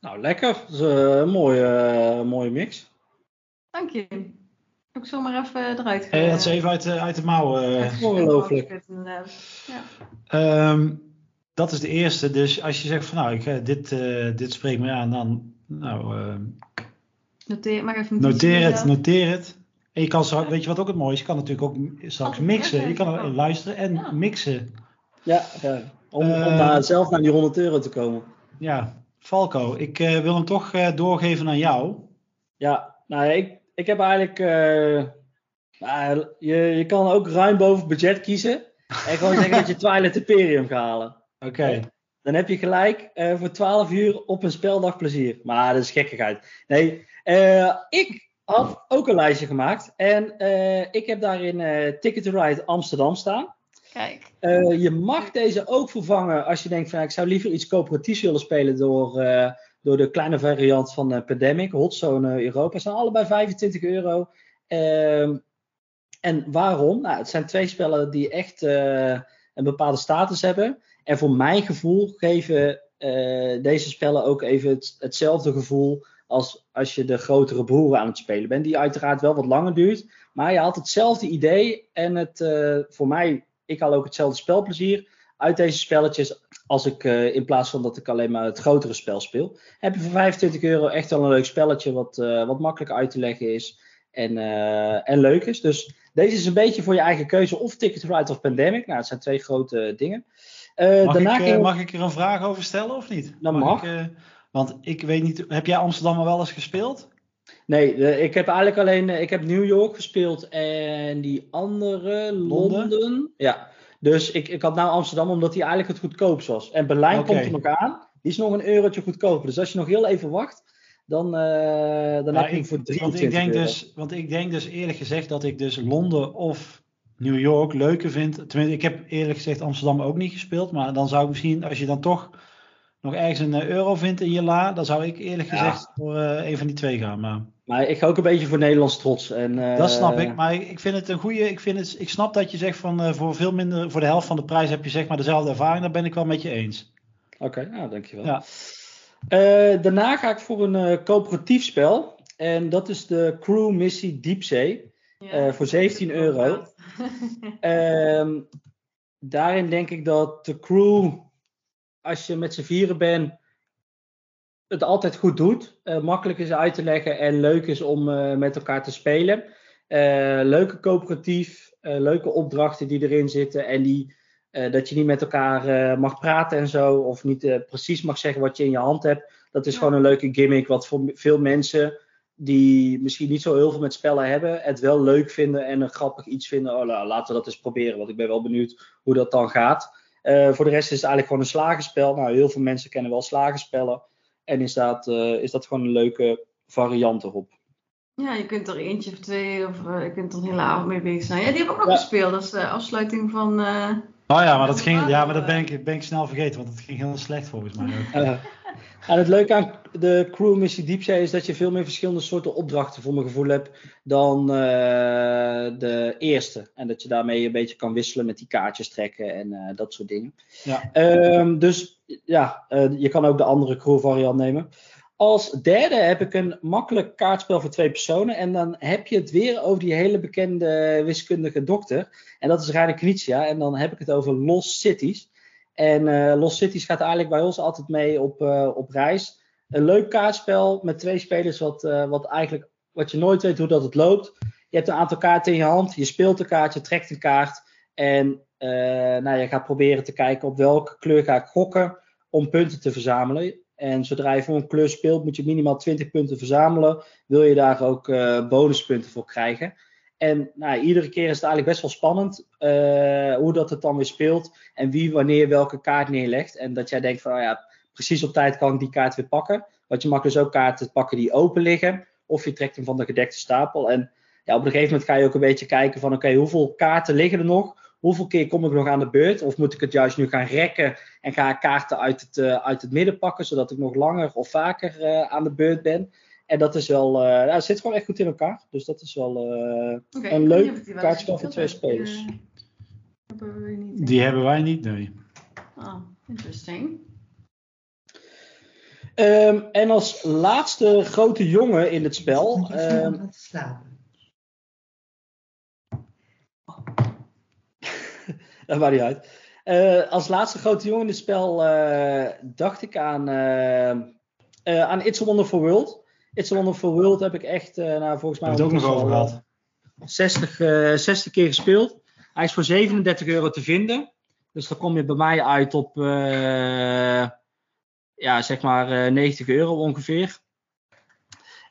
Speaker 2: Nou, lekker. Dat is eh, een mooie, eh, mooie mix.
Speaker 3: Dank je. Ik zomaar even eruit ge-
Speaker 1: Eh, dat is even uit, de- uit de mouw. eh.
Speaker 2: Ongelooflijk.
Speaker 3: Ja.
Speaker 1: Ehm, dat is de eerste. Dus als je zegt van nou, ik, dit, eh, dit spreekt me aan, dan nou, eh,
Speaker 3: Noteer, mag even
Speaker 1: noteer het,
Speaker 3: noteer.
Speaker 1: noteer het. En je kan straks, weet je wat ook het mooie is? Je kan natuurlijk ook straks
Speaker 3: Oh,
Speaker 1: mixen. Je kan er luisteren en
Speaker 3: Ja.
Speaker 1: mixen.
Speaker 2: Ja, ja. Om, om
Speaker 1: Eh,
Speaker 2: naar- zelf naar die 100 euro te komen.
Speaker 1: Ja, Falco, ik eh, wil hem toch eh, doorgeven aan jou.
Speaker 2: Ja, nou ja, ik, ik heb eigenlijk. nou, je, je kan ook ruim boven budget kiezen. En gewoon zeggen dat je [LAUGHS] Twilight Imperium gaat halen.
Speaker 1: Oké.
Speaker 2: Dan heb je gelijk voor 12 uur op een speldag plezier. Maar dat is gekkigheid. Nee, ik had ook een lijstje gemaakt. En ik heb daarin Ticket to Ride Amsterdam staan. Eh, je mag deze ook vervangen als je denkt van ik zou liever iets coöperatiefs willen spelen door, eh, door de kleine variant van eh, Pandemic, Hotzone Europa. Zijn allebei 25 euro. Ehm, en waarom? Nou, het zijn twee spellen die echt een bepaalde status hebben. En voor mijn gevoel geven deze spellen ook even het, hetzelfde gevoel als als je de grotere broer aan het spelen bent. Die uiteraard wel wat langer duurt. Maar je had hetzelfde idee. En het, voor mij, ik haal ook hetzelfde spelplezier uit deze spelletjes. Als ik eh, in plaats van dat ik alleen maar het grotere spel speel. Heb je voor 25 euro echt wel een leuk spelletje. Wat, eh, wat makkelijk uit te leggen is. En, eh, en leuk is. Dus deze is een beetje voor je eigen keuze. Of Ticket to Ride of Pandemic. Nou, het zijn twee grote dingen.
Speaker 1: Mag,
Speaker 2: daarna
Speaker 1: ik, mag ik er een vraag over stellen of niet?
Speaker 2: Dat mag.
Speaker 1: Ik, want ik weet niet, heb jij Amsterdam al wel eens gespeeld?
Speaker 2: Nee, ik heb eigenlijk alleen eh, ik heb New York gespeeld en die andere
Speaker 1: Londen?
Speaker 2: Londen. Ja, dus ik, ik had nou Amsterdam omdat die eigenlijk het goedkoopst was. En Berlijn komt er nog aan. Die is nog een eurotje goedkoper. Dus als je nog heel even wacht, dan, eh, dan
Speaker 1: Ja,
Speaker 2: heb je
Speaker 1: ik-
Speaker 2: voor 23
Speaker 1: want ik, denk
Speaker 2: euro.
Speaker 1: dus, want ik denk dus eerlijk gezegd dat ik dus Londen of New York leuker vind. Tenminste, ik heb eerlijk gezegd Amsterdam ook niet gespeeld. Maar dan zou ik misschien, als je dan toch nog ergens een eh, euro vindt in je la, dan zou ik eerlijk
Speaker 2: Ja.
Speaker 1: gezegd voor eh, een van die twee gaan. Maar
Speaker 2: Maar ik ga ook een beetje voor Nederlands trots. En, eh,
Speaker 1: dat snap ik. Maar ik, vind het een goede. Ik, vind het, ik snap dat je zegt van eh, voor veel minder, voor de helft van de prijs heb je zeg maar dezelfde ervaring. Daar ben ik wel met je eens.
Speaker 2: Oké, nou dankjewel.
Speaker 1: Ja.
Speaker 2: Eh, daarna ga ik voor een eh, coöperatief spel. En dat is de Crew Missie Diepzee.
Speaker 3: Ja.
Speaker 2: Eh, voor 17 euro. [LAUGHS] Ehm, daarin denk ik dat de crew, als je met z'n vieren bent, het altijd goed doet. Eh, makkelijk is uit te leggen en leuk is om eh, met elkaar te spelen. Eh, leuke coöperatief, leuke opdrachten die erin zitten en die, dat je niet met elkaar mag praten en zo, of niet precies mag zeggen wat je in je hand hebt. Dat is
Speaker 3: Ja.
Speaker 2: gewoon een leuke gimmick, wat voor veel mensen die misschien niet zo heel veel met spellen hebben, het wel leuk vinden en een grappig iets vinden. Oh, nou, laten we dat eens proberen, want ik ben wel benieuwd hoe dat dan gaat. Eh, voor de rest is het eigenlijk gewoon een slagenspel. Nou, heel veel mensen kennen wel slagenspellen. En is dat, eh, is dat gewoon een leuke variant erop.
Speaker 3: Ja, je kunt er eentje of twee, of eh, je kunt er een hele avond mee bezig zijn. Ja, die heb ik ook
Speaker 2: Ja.
Speaker 3: gespeeld. Dat is de afsluiting van.
Speaker 1: Oh ja, maar dat ging, ja, maar dat ben ik, ben ik snel vergeten, want het ging heel slecht volgens mij. ook.
Speaker 2: En het leuke aan de crew missie Diepzee is dat je veel meer verschillende soorten opdrachten voor mijn gevoel hebt dan eh, de eerste. En dat je daarmee een beetje kan wisselen met die kaartjes trekken en eh, dat soort dingen.
Speaker 1: Ja.
Speaker 2: Ehm, dus ja, eh, je kan ook de andere crew variant nemen. Als derde heb ik een makkelijk kaartspel voor twee personen. En dan heb je het weer over die hele bekende wiskundige dokter. En dat is Reiner Knizia. En dan heb ik het over Lost Cities. En eh, Lost Cities gaat eigenlijk bij ons altijd mee op, eh, op reis. Een leuk kaartspel met twee spelers, wat, eh, wat eigenlijk wat je nooit weet hoe dat het loopt. Je hebt een aantal kaarten in je hand, je speelt een kaart, je trekt een kaart. En nou, je gaat proberen te kijken op welke kleur ga ik gokken om punten te verzamelen. En zodra je voor een kleur speelt, moet je minimaal 20 punten verzamelen. Wil je daar ook eh, bonuspunten voor krijgen. En nou, iedere keer is het eigenlijk best wel spannend eh, hoe dat het dan weer speelt. En wie wanneer welke kaart neerlegt. En dat jij denkt van, oh ja, precies op tijd kan ik die kaart weer pakken. Want je mag dus ook kaarten pakken die open liggen. of je trekt hem van de gedekte stapel. En ja, op een gegeven moment ga je ook een beetje kijken van oké, hoeveel kaarten liggen er nog? Hoeveel keer kom ik nog aan de beurt? Of moet ik het juist nu gaan rekken en ga ik kaarten uit het, uh, uit het midden pakken, zodat ik nog langer of vaker uh, aan de beurt ben? En dat is wel, uh, nou, het zit gewoon echt goed in elkaar. Dus dat is wel okay, een leuk kaartspel voor twee spelers.
Speaker 1: Die hebben wij niet, nee.
Speaker 3: Oh, interesting.
Speaker 2: Um, en als laatste grote jongen in het spel. Um, [LAUGHS] dat maakt niet uit. Uh, als laatste grote jongen in het spel uh, dacht ik aan, uh, aan It's a Wonderful World. It's a Wonderful World heb ik echt, nou, volgens mij...
Speaker 1: Heb het ook nog over gehad.
Speaker 2: 60, 60 keer gespeeld. Hij is voor 37 euro te vinden. Dus dan kom je bij mij uit op, ja, zeg maar 90 euro ongeveer.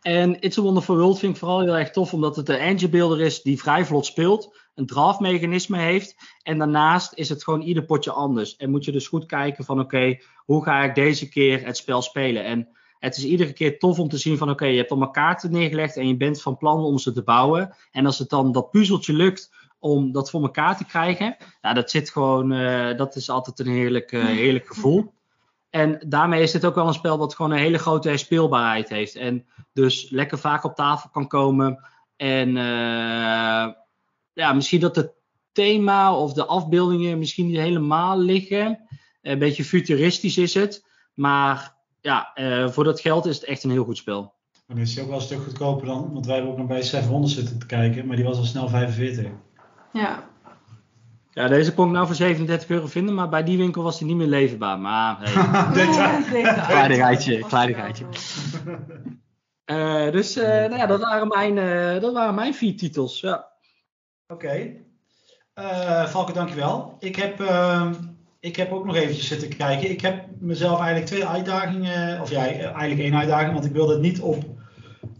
Speaker 2: En It's a Wonderful World vind ik vooral heel erg tof, omdat het een engine builder is die vrij vlot speelt, een draftmechanisme heeft. En daarnaast is het gewoon ieder potje anders. En moet je dus goed kijken van oké, hoe ga ik deze keer het spel spelen? En het is iedere keer tof om te zien van oké, je hebt allemaal kaarten neergelegd en je bent van plan om ze te bouwen. En als het dan dat puzzeltje lukt om dat voor elkaar te krijgen, nou, dat zit gewoon, uh, dat is altijd een heerlijk, uh, heerlijk gevoel. En daarmee is dit ook wel een spel wat gewoon een hele grote speelbaarheid heeft. En dus lekker vaak op tafel kan komen. En uh, ja, misschien dat het thema of de afbeeldingen misschien niet helemaal liggen. Een beetje futuristisch is het. Maar ja, uh, voor dat geld is het echt een heel goed spel.
Speaker 1: Maar dan is hij ook wel een stuk goedkoper dan. Want wij hebben ook nog bij 700 zitten te kijken. Maar die was al snel 45.
Speaker 3: Ja,
Speaker 2: ja, deze kon ik nou voor 37 euro vinden, maar bij die winkel was hij niet meer leverbaar. Maar hey. kleinigheidje, kleinigheidje. Uh, dus uh, nou ja, dat waren mijn, uh, dat waren mijn vier titels. Ja.
Speaker 1: Oké. Okay. Valken, dankjewel. Ik heb, ehm, ik heb ook nog eventjes zitten kijken. Ik heb mezelf eigenlijk twee uitdagingen, of ja, eigenlijk één uitdaging, want ik wilde het niet op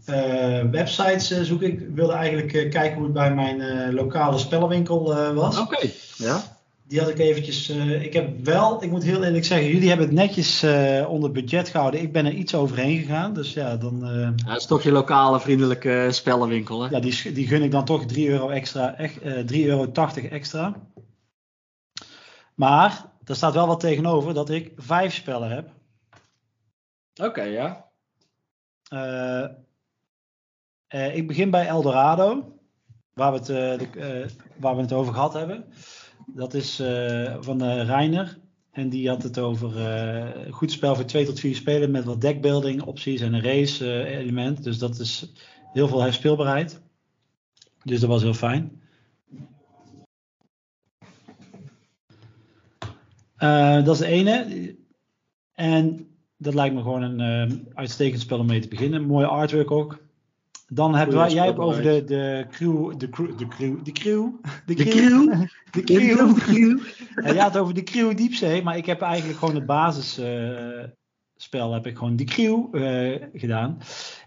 Speaker 1: uh, websites uh, zoeken. Ik wilde eigenlijk uh, kijken hoe het bij mijn lokale spellenwinkel was.
Speaker 2: Oké, ja.
Speaker 1: Die had ik eventjes. ik heb wel, ik moet heel eerlijk zeggen, jullie hebben het netjes onder budget gehouden. Ik ben er iets overheen gegaan. Dus ja, dan.
Speaker 2: ja, dat is toch je lokale vriendelijke spellenwinkel, hè?
Speaker 1: Ja, die, die gun ik dan toch 3 euro extra. Echt, 3,80 euro extra. Maar er staat wel wat tegenover dat ik vijf spellen heb.
Speaker 2: Oké, okay, ja.
Speaker 1: Uh, ik begin bij Eldorado, waar we het, uh, de, uh, waar we het over gehad hebben. Dat is van Reiner. En die had het over een goed spel voor 2 tot 4 spelen met wat deckbuilding opties en een race element. Dus dat is heel veel herspeelbaarheid. Dus dat was heel fijn. dat is de ene. En dat lijkt me gewoon een uitstekend spel om mee te beginnen. Mooie artwork ook. Dan hebben wij, jij hebt over de, de crew, de crew, de crew, de crew,
Speaker 2: de crew,
Speaker 1: de crew, [LAUGHS] de crew. [LAUGHS] Ja, je had over de crew diepzee, maar ik heb eigenlijk gewoon het basisspel, uh, heb ik gewoon de crew uh, gedaan.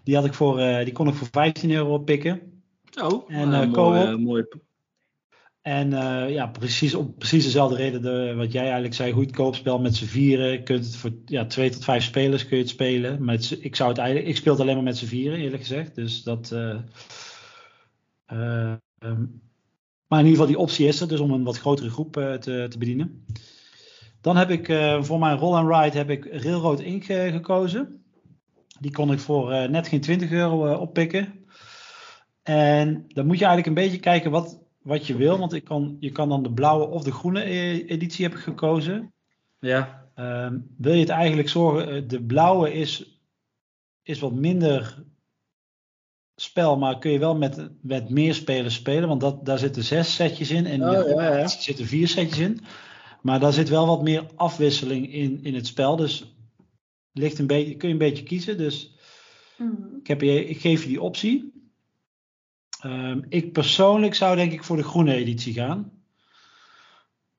Speaker 1: Die had ik voor, uh, die kon ik voor 15 euro pikken.
Speaker 2: Oh,
Speaker 1: en uh, mooi, mooi en uh, ja, precies om precies dezelfde reden de, wat jij eigenlijk zei. Goedkoop spel met z'n vieren. Kunt het voor ja, twee tot vijf spelers kun je het spelen. Het, ik, zou het eigenlijk, ik speel het alleen maar met z'n vieren, eerlijk gezegd. Dus dat. Uh, uh, um, maar in ieder geval, die optie is er. Dus om een wat grotere groep te, te, bedienen. Dan heb ik voor mijn roll and ride heb ik Railroad Inc. gekozen. Die kon ik voor net geen 20 euro oppikken. En dan moet je eigenlijk een beetje kijken wat, wat je wil. Want ik kan, je kan dan de blauwe of de groene e-, editie hebben gekozen.
Speaker 2: Ja.
Speaker 1: Um, wil je het eigenlijk zorgen, eh, de blauwe is, is wat minder spel, maar kun je wel met, met meer spelers spelen. Want dat, daar zitten zes setjes in en
Speaker 2: oh, ja, ja.
Speaker 1: er zitten vier setjes in. Maar daar zit wel wat meer afwisseling in, in het spel. Dus ligt een beetje, kun je een beetje kiezen. Dus mm. ik, heb je, ik geef je die optie. Um, ik persoonlijk zou denk ik voor de groene editie gaan.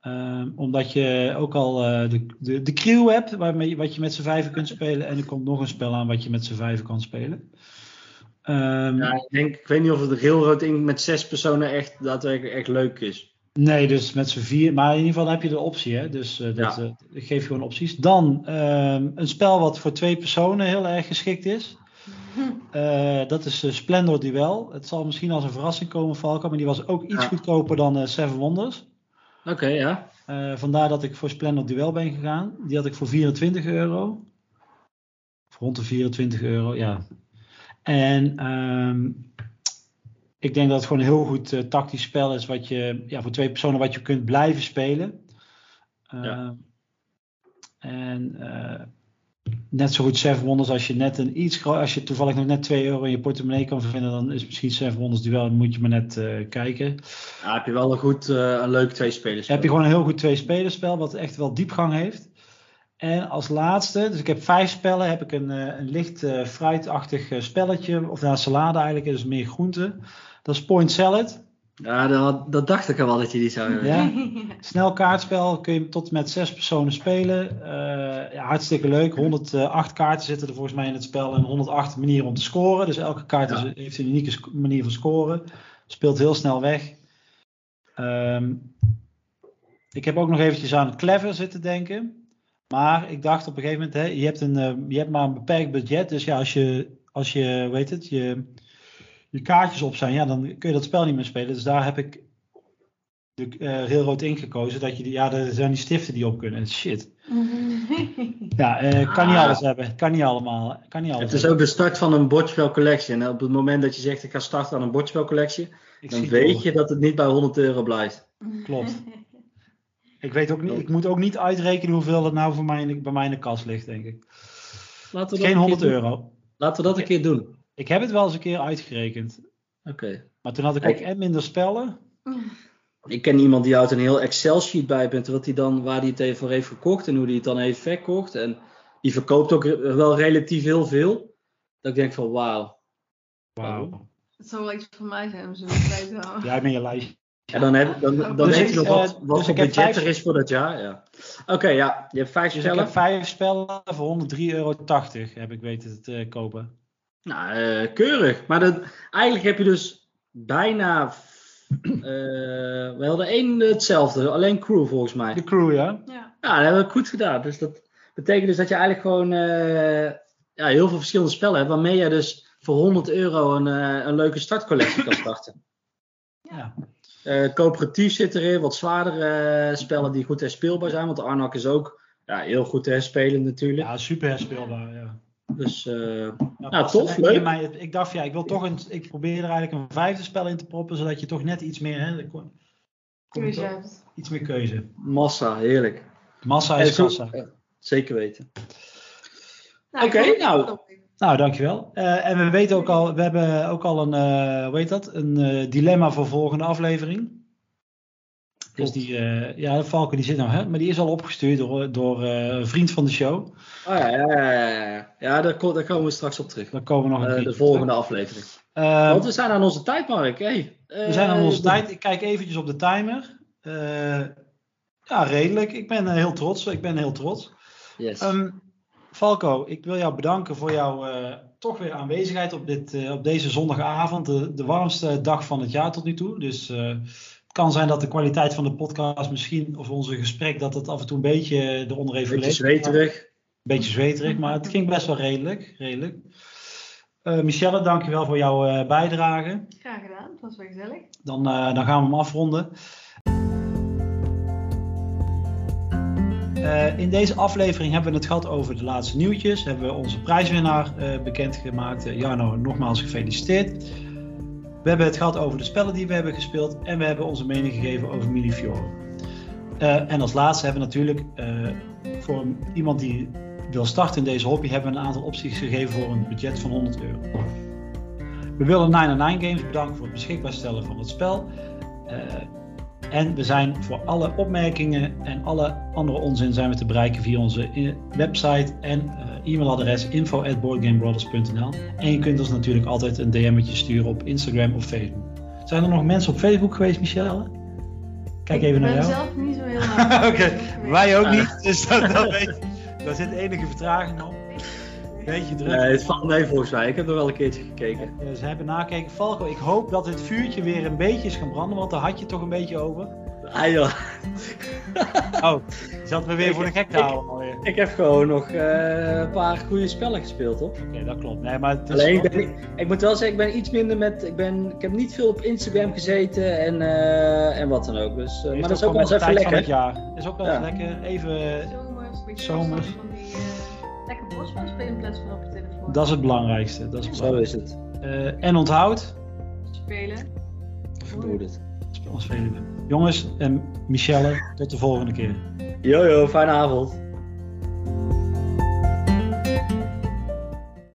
Speaker 1: Um, omdat je ook al uh, de, de, de crew hebt, waarmee, wat je met z'n vijven kunt spelen. En er komt nog een spel aan wat je met z'n vijven kan spelen.
Speaker 2: Um, ja, ik, denk, ik weet niet of het Railroad Inc. met zes personen echt daadwerkelijk echt leuk is.
Speaker 1: Nee, dus met z'n vier. Maar in ieder geval heb je de optie. Hè? Dus uh, dat, ja. uh, geef je gewoon opties. Dan een spel wat voor twee personen heel erg geschikt is. [LAUGHS] Eh, dat is uh, Splendor Duel. Het zal misschien als een verrassing komen, Falco, maar die was ook iets
Speaker 2: Ja.
Speaker 1: goedkoper dan eh, Seven Wonders.
Speaker 2: Oké, ja.
Speaker 1: Eh, vandaar dat ik voor Splendor Duel ben gegaan. Die had ik voor 24 euro. Of rond de 24 euro, ja. En ehm, ik denk dat het gewoon een heel goed eh, tactisch spel is. Wat je, ja, voor twee personen wat je kunt blijven spelen.
Speaker 2: Ja.
Speaker 1: Ehm, En eh, net zo goed Seven Wonders als je net een iets als je toevallig nog net 2 euro in je portemonnee kan vinden, dan is misschien Seven Wonders Duel. Dan moet je maar net eh, kijken.
Speaker 2: Ja, heb je wel een goed, eh, een leuk twee spelers.
Speaker 1: heb je gewoon een heel goed twee-spelerspel, wat echt wel diepgang heeft. En als laatste, dus ik heb vijf spellen, heb ik een, eh, een licht fruitachtig spelletje, of nou, salade eigenlijk, dus meer groente. Dat is Point Salad.
Speaker 2: Ja, dat, dat dacht ik al wel dat je die zou hebben.
Speaker 1: Ja. [LAUGHS] Snel kaartspel, kun je tot met zes personen spelen. Eh, ja, hartstikke leuk. 108 kaarten zitten er volgens mij in het spel en 108 manieren om te scoren. Dus elke kaart is- heeft een unieke manier van scoren. Speelt heel snel weg. Ehm, ik heb ook nog eventjes aan het clever zitten denken. Maar ik dacht op een gegeven moment, hè, je, hebt een, eh, je hebt maar een beperkt budget. Dus ja, als je, als je weet het, je, je kaartjes op zijn, ja, dan kun je dat spel niet meer spelen. Dus daar heb ik de eh Railroad Ink gekozen. Dat je die, ja, er zijn die stiften die op kunnen. Shit. [LAUGHS] Ja, eh, kan niet
Speaker 2: Ah.
Speaker 1: alles hebben. Kan niet allemaal. Kan niet alles
Speaker 2: Het is
Speaker 1: hebben.
Speaker 2: ook de start van een bordspelcollectie. En op het moment dat je zegt ik ga starten aan een bordspelcollectie,
Speaker 1: Ik
Speaker 2: dan weet je dat het niet bij 100 euro blijft.
Speaker 1: Klopt. [LAUGHS] Ik weet ook niet, ik moet ook niet uitrekenen hoeveel het nou voor mij in bij mij in de kast ligt, denk ik.
Speaker 2: Laten we dat
Speaker 1: Geen
Speaker 2: een keer
Speaker 1: 100
Speaker 2: doen.
Speaker 1: euro.
Speaker 2: Laten we dat een keer doen.
Speaker 1: Ik heb het wel eens een keer uitgerekend.
Speaker 2: Oké.
Speaker 1: Maar toen had ik ook en minder spellen.
Speaker 2: Ik ken iemand die houdt een heel Excel-sheet bij bent, wat hij dan, waar hij het even voor heeft gekocht en hoe hij het dan heeft verkocht. En die verkoopt ook wel relatief heel veel. Dat ik denk van wauw.
Speaker 1: Wauw.
Speaker 3: Het zou wel iets voor mij zijn om zo bij te houden.
Speaker 1: Jij met je lijst.
Speaker 2: En dan heb, dan, dan
Speaker 1: Dus
Speaker 2: weet je nog
Speaker 1: eh,
Speaker 2: wat, wat
Speaker 1: dus
Speaker 2: voor
Speaker 1: ik heb
Speaker 2: budget
Speaker 1: vijf-
Speaker 2: er is voor dat jaar. Ja. Oké, ja. Je hebt vijf
Speaker 1: Dus ik
Speaker 2: spellen.
Speaker 1: heb vijf spellen voor 103,80 euro heb ik weten te kopen.
Speaker 2: Nou, eh, keurig. Maar dat, eigenlijk heb je dus bijna... eh, we hadden één hetzelfde, alleen crew volgens mij.
Speaker 1: De crew, ja.
Speaker 3: Ja.
Speaker 2: Ja, dat hebben we goed gedaan. Dus dat betekent dus dat je eigenlijk gewoon eh, ja, heel veel verschillende spellen hebt. Waarmee je dus voor 100 euro een, eh, een leuke startcollectie kan starten. [LAUGHS]
Speaker 1: ja.
Speaker 2: Eh, coöperatief zit erin, wat zwaardere spellen die goed herspeelbaar zijn. Want de Arnak is ook ja, heel goed te herspelen natuurlijk.
Speaker 1: Ja, super herspeelbaar, ja.
Speaker 2: Dus eh,
Speaker 1: Nou,
Speaker 2: Nou, tof,
Speaker 1: in
Speaker 2: leuk.
Speaker 1: mij. Ik dacht, ja, ik wil toch een, ik probeer er eigenlijk een vijfde spel in te proppen, zodat je toch net iets meer, hè, er kom-
Speaker 3: Keuze hebt.
Speaker 1: iets meer keuze.
Speaker 2: massa, heerlijk.
Speaker 1: Massa is kassa.
Speaker 2: ja, zeker weten.
Speaker 3: Nou,
Speaker 2: Oké, nou.
Speaker 1: Nou, dankjewel. Eh, en we weten ook al, we hebben ook al een, eh hoe heet dat, een eh, dilemma voor volgende aflevering. Dus die, eh, ja, de Valken die zit nou, hè, maar die is al opgestuurd door, door eh, een vriend van de show.
Speaker 2: Oh ja, ja, ja, ja, ja. daar, ko- daar komen we straks op terug.
Speaker 1: Daar komen we nog een
Speaker 2: Eh, de volgende aflevering.
Speaker 1: terug. Eh,
Speaker 2: Want we zijn aan onze tijd, Mark. Hey,
Speaker 1: we zijn aan
Speaker 2: eh,
Speaker 1: onze tijd. Ik kijk eventjes op de timer. Eh, ja, redelijk. Ik ben eh, heel trots. Ik ben heel trots.
Speaker 2: Yes.
Speaker 1: Ehm, Falco, ik wil jou bedanken voor jouw eh, toch weer aanwezigheid op, dit, eh, op deze zondagavond. De, de warmste dag van het jaar tot nu toe. Dus eh, kan zijn dat de kwaliteit van de podcast misschien, of onze gesprek, dat het af en toe een beetje eh, eronder heeft
Speaker 2: Beetje
Speaker 1: gelegen.
Speaker 2: zweterig.
Speaker 1: Een beetje zweterig, maar het ging best wel redelijk. redelijk. Eh, Michelle, dankjewel voor jouw eh, bijdrage.
Speaker 3: Graag gedaan, het was wel gezellig.
Speaker 1: Dan, eh, dan gaan we hem afronden. Eh, in deze aflevering hebben we het gehad over de laatste nieuwtjes. Hebben we onze prijswinnaar eh, bekendgemaakt. Jarno, nogmaals gefeliciteerd. We hebben het gehad over de spellen die we hebben gespeeld. En we hebben onze mening gegeven over Millefiore. Eh en als laatste hebben we natuurlijk eh, voor iemand die wil starten in deze hobby... hebben we een aantal opties gegeven voor een budget van 100 euro. We willen 909 Games bedanken voor het beschikbaar stellen van het spel. Eh, en we zijn voor alle opmerkingen en alle andere onzin zijn we te bereiken via onze website en e-mailadres info@boardgamebrothers.nl. En je kunt ons natuurlijk altijd een DM'tje sturen op Instagram of Facebook. Zijn er nog mensen op Facebook geweest, Michelle? Kijk even naar
Speaker 3: Ik ben
Speaker 1: jou.
Speaker 3: zelf niet zo heel [LAUGHS] lang.
Speaker 1: Oké, wij ook niet, dus dat, dat [LAUGHS] weet je. Daar zit enige vertraging op. Beetje druk.
Speaker 2: Nee, het valt mee volgens mij. Ik heb er wel een keertje gekeken.
Speaker 1: Eh, ze hebben nakeken. Falco, ik hoop dat het vuurtje weer een beetje is gaan branden, want daar had je het toch een beetje over.
Speaker 2: Ah joh.
Speaker 1: Oh, je zat me weer voor de gek te houden.
Speaker 2: Ik heb gewoon nog eh, een paar goede spellen gespeeld, hoor.
Speaker 1: Oké, dat klopt. Nee, maar het is
Speaker 2: Alleen, ik, ben, ik, ik moet wel zeggen, ik ben iets minder met... Ik, ben, ik heb niet veel op Instagram gezeten en, eh, en wat dan ook. Dus, eh, maar dat is ook wel eens even lekker.
Speaker 1: het jaar. Is ook wel
Speaker 2: Ja.
Speaker 1: lekker. Even,
Speaker 3: Zomers,
Speaker 1: Zomers.
Speaker 3: van die lekker bosspel spelen in plaats van op je telefoon.
Speaker 1: dat is het belangrijkste. Dat is het
Speaker 2: Zo is het.
Speaker 1: Eh, en onthoud,
Speaker 3: Spelen.
Speaker 2: Verdoe het.
Speaker 1: spel spelen. Jongens en Michelle, tot de volgende keer.
Speaker 2: Jojo, fijne avond. Thank you.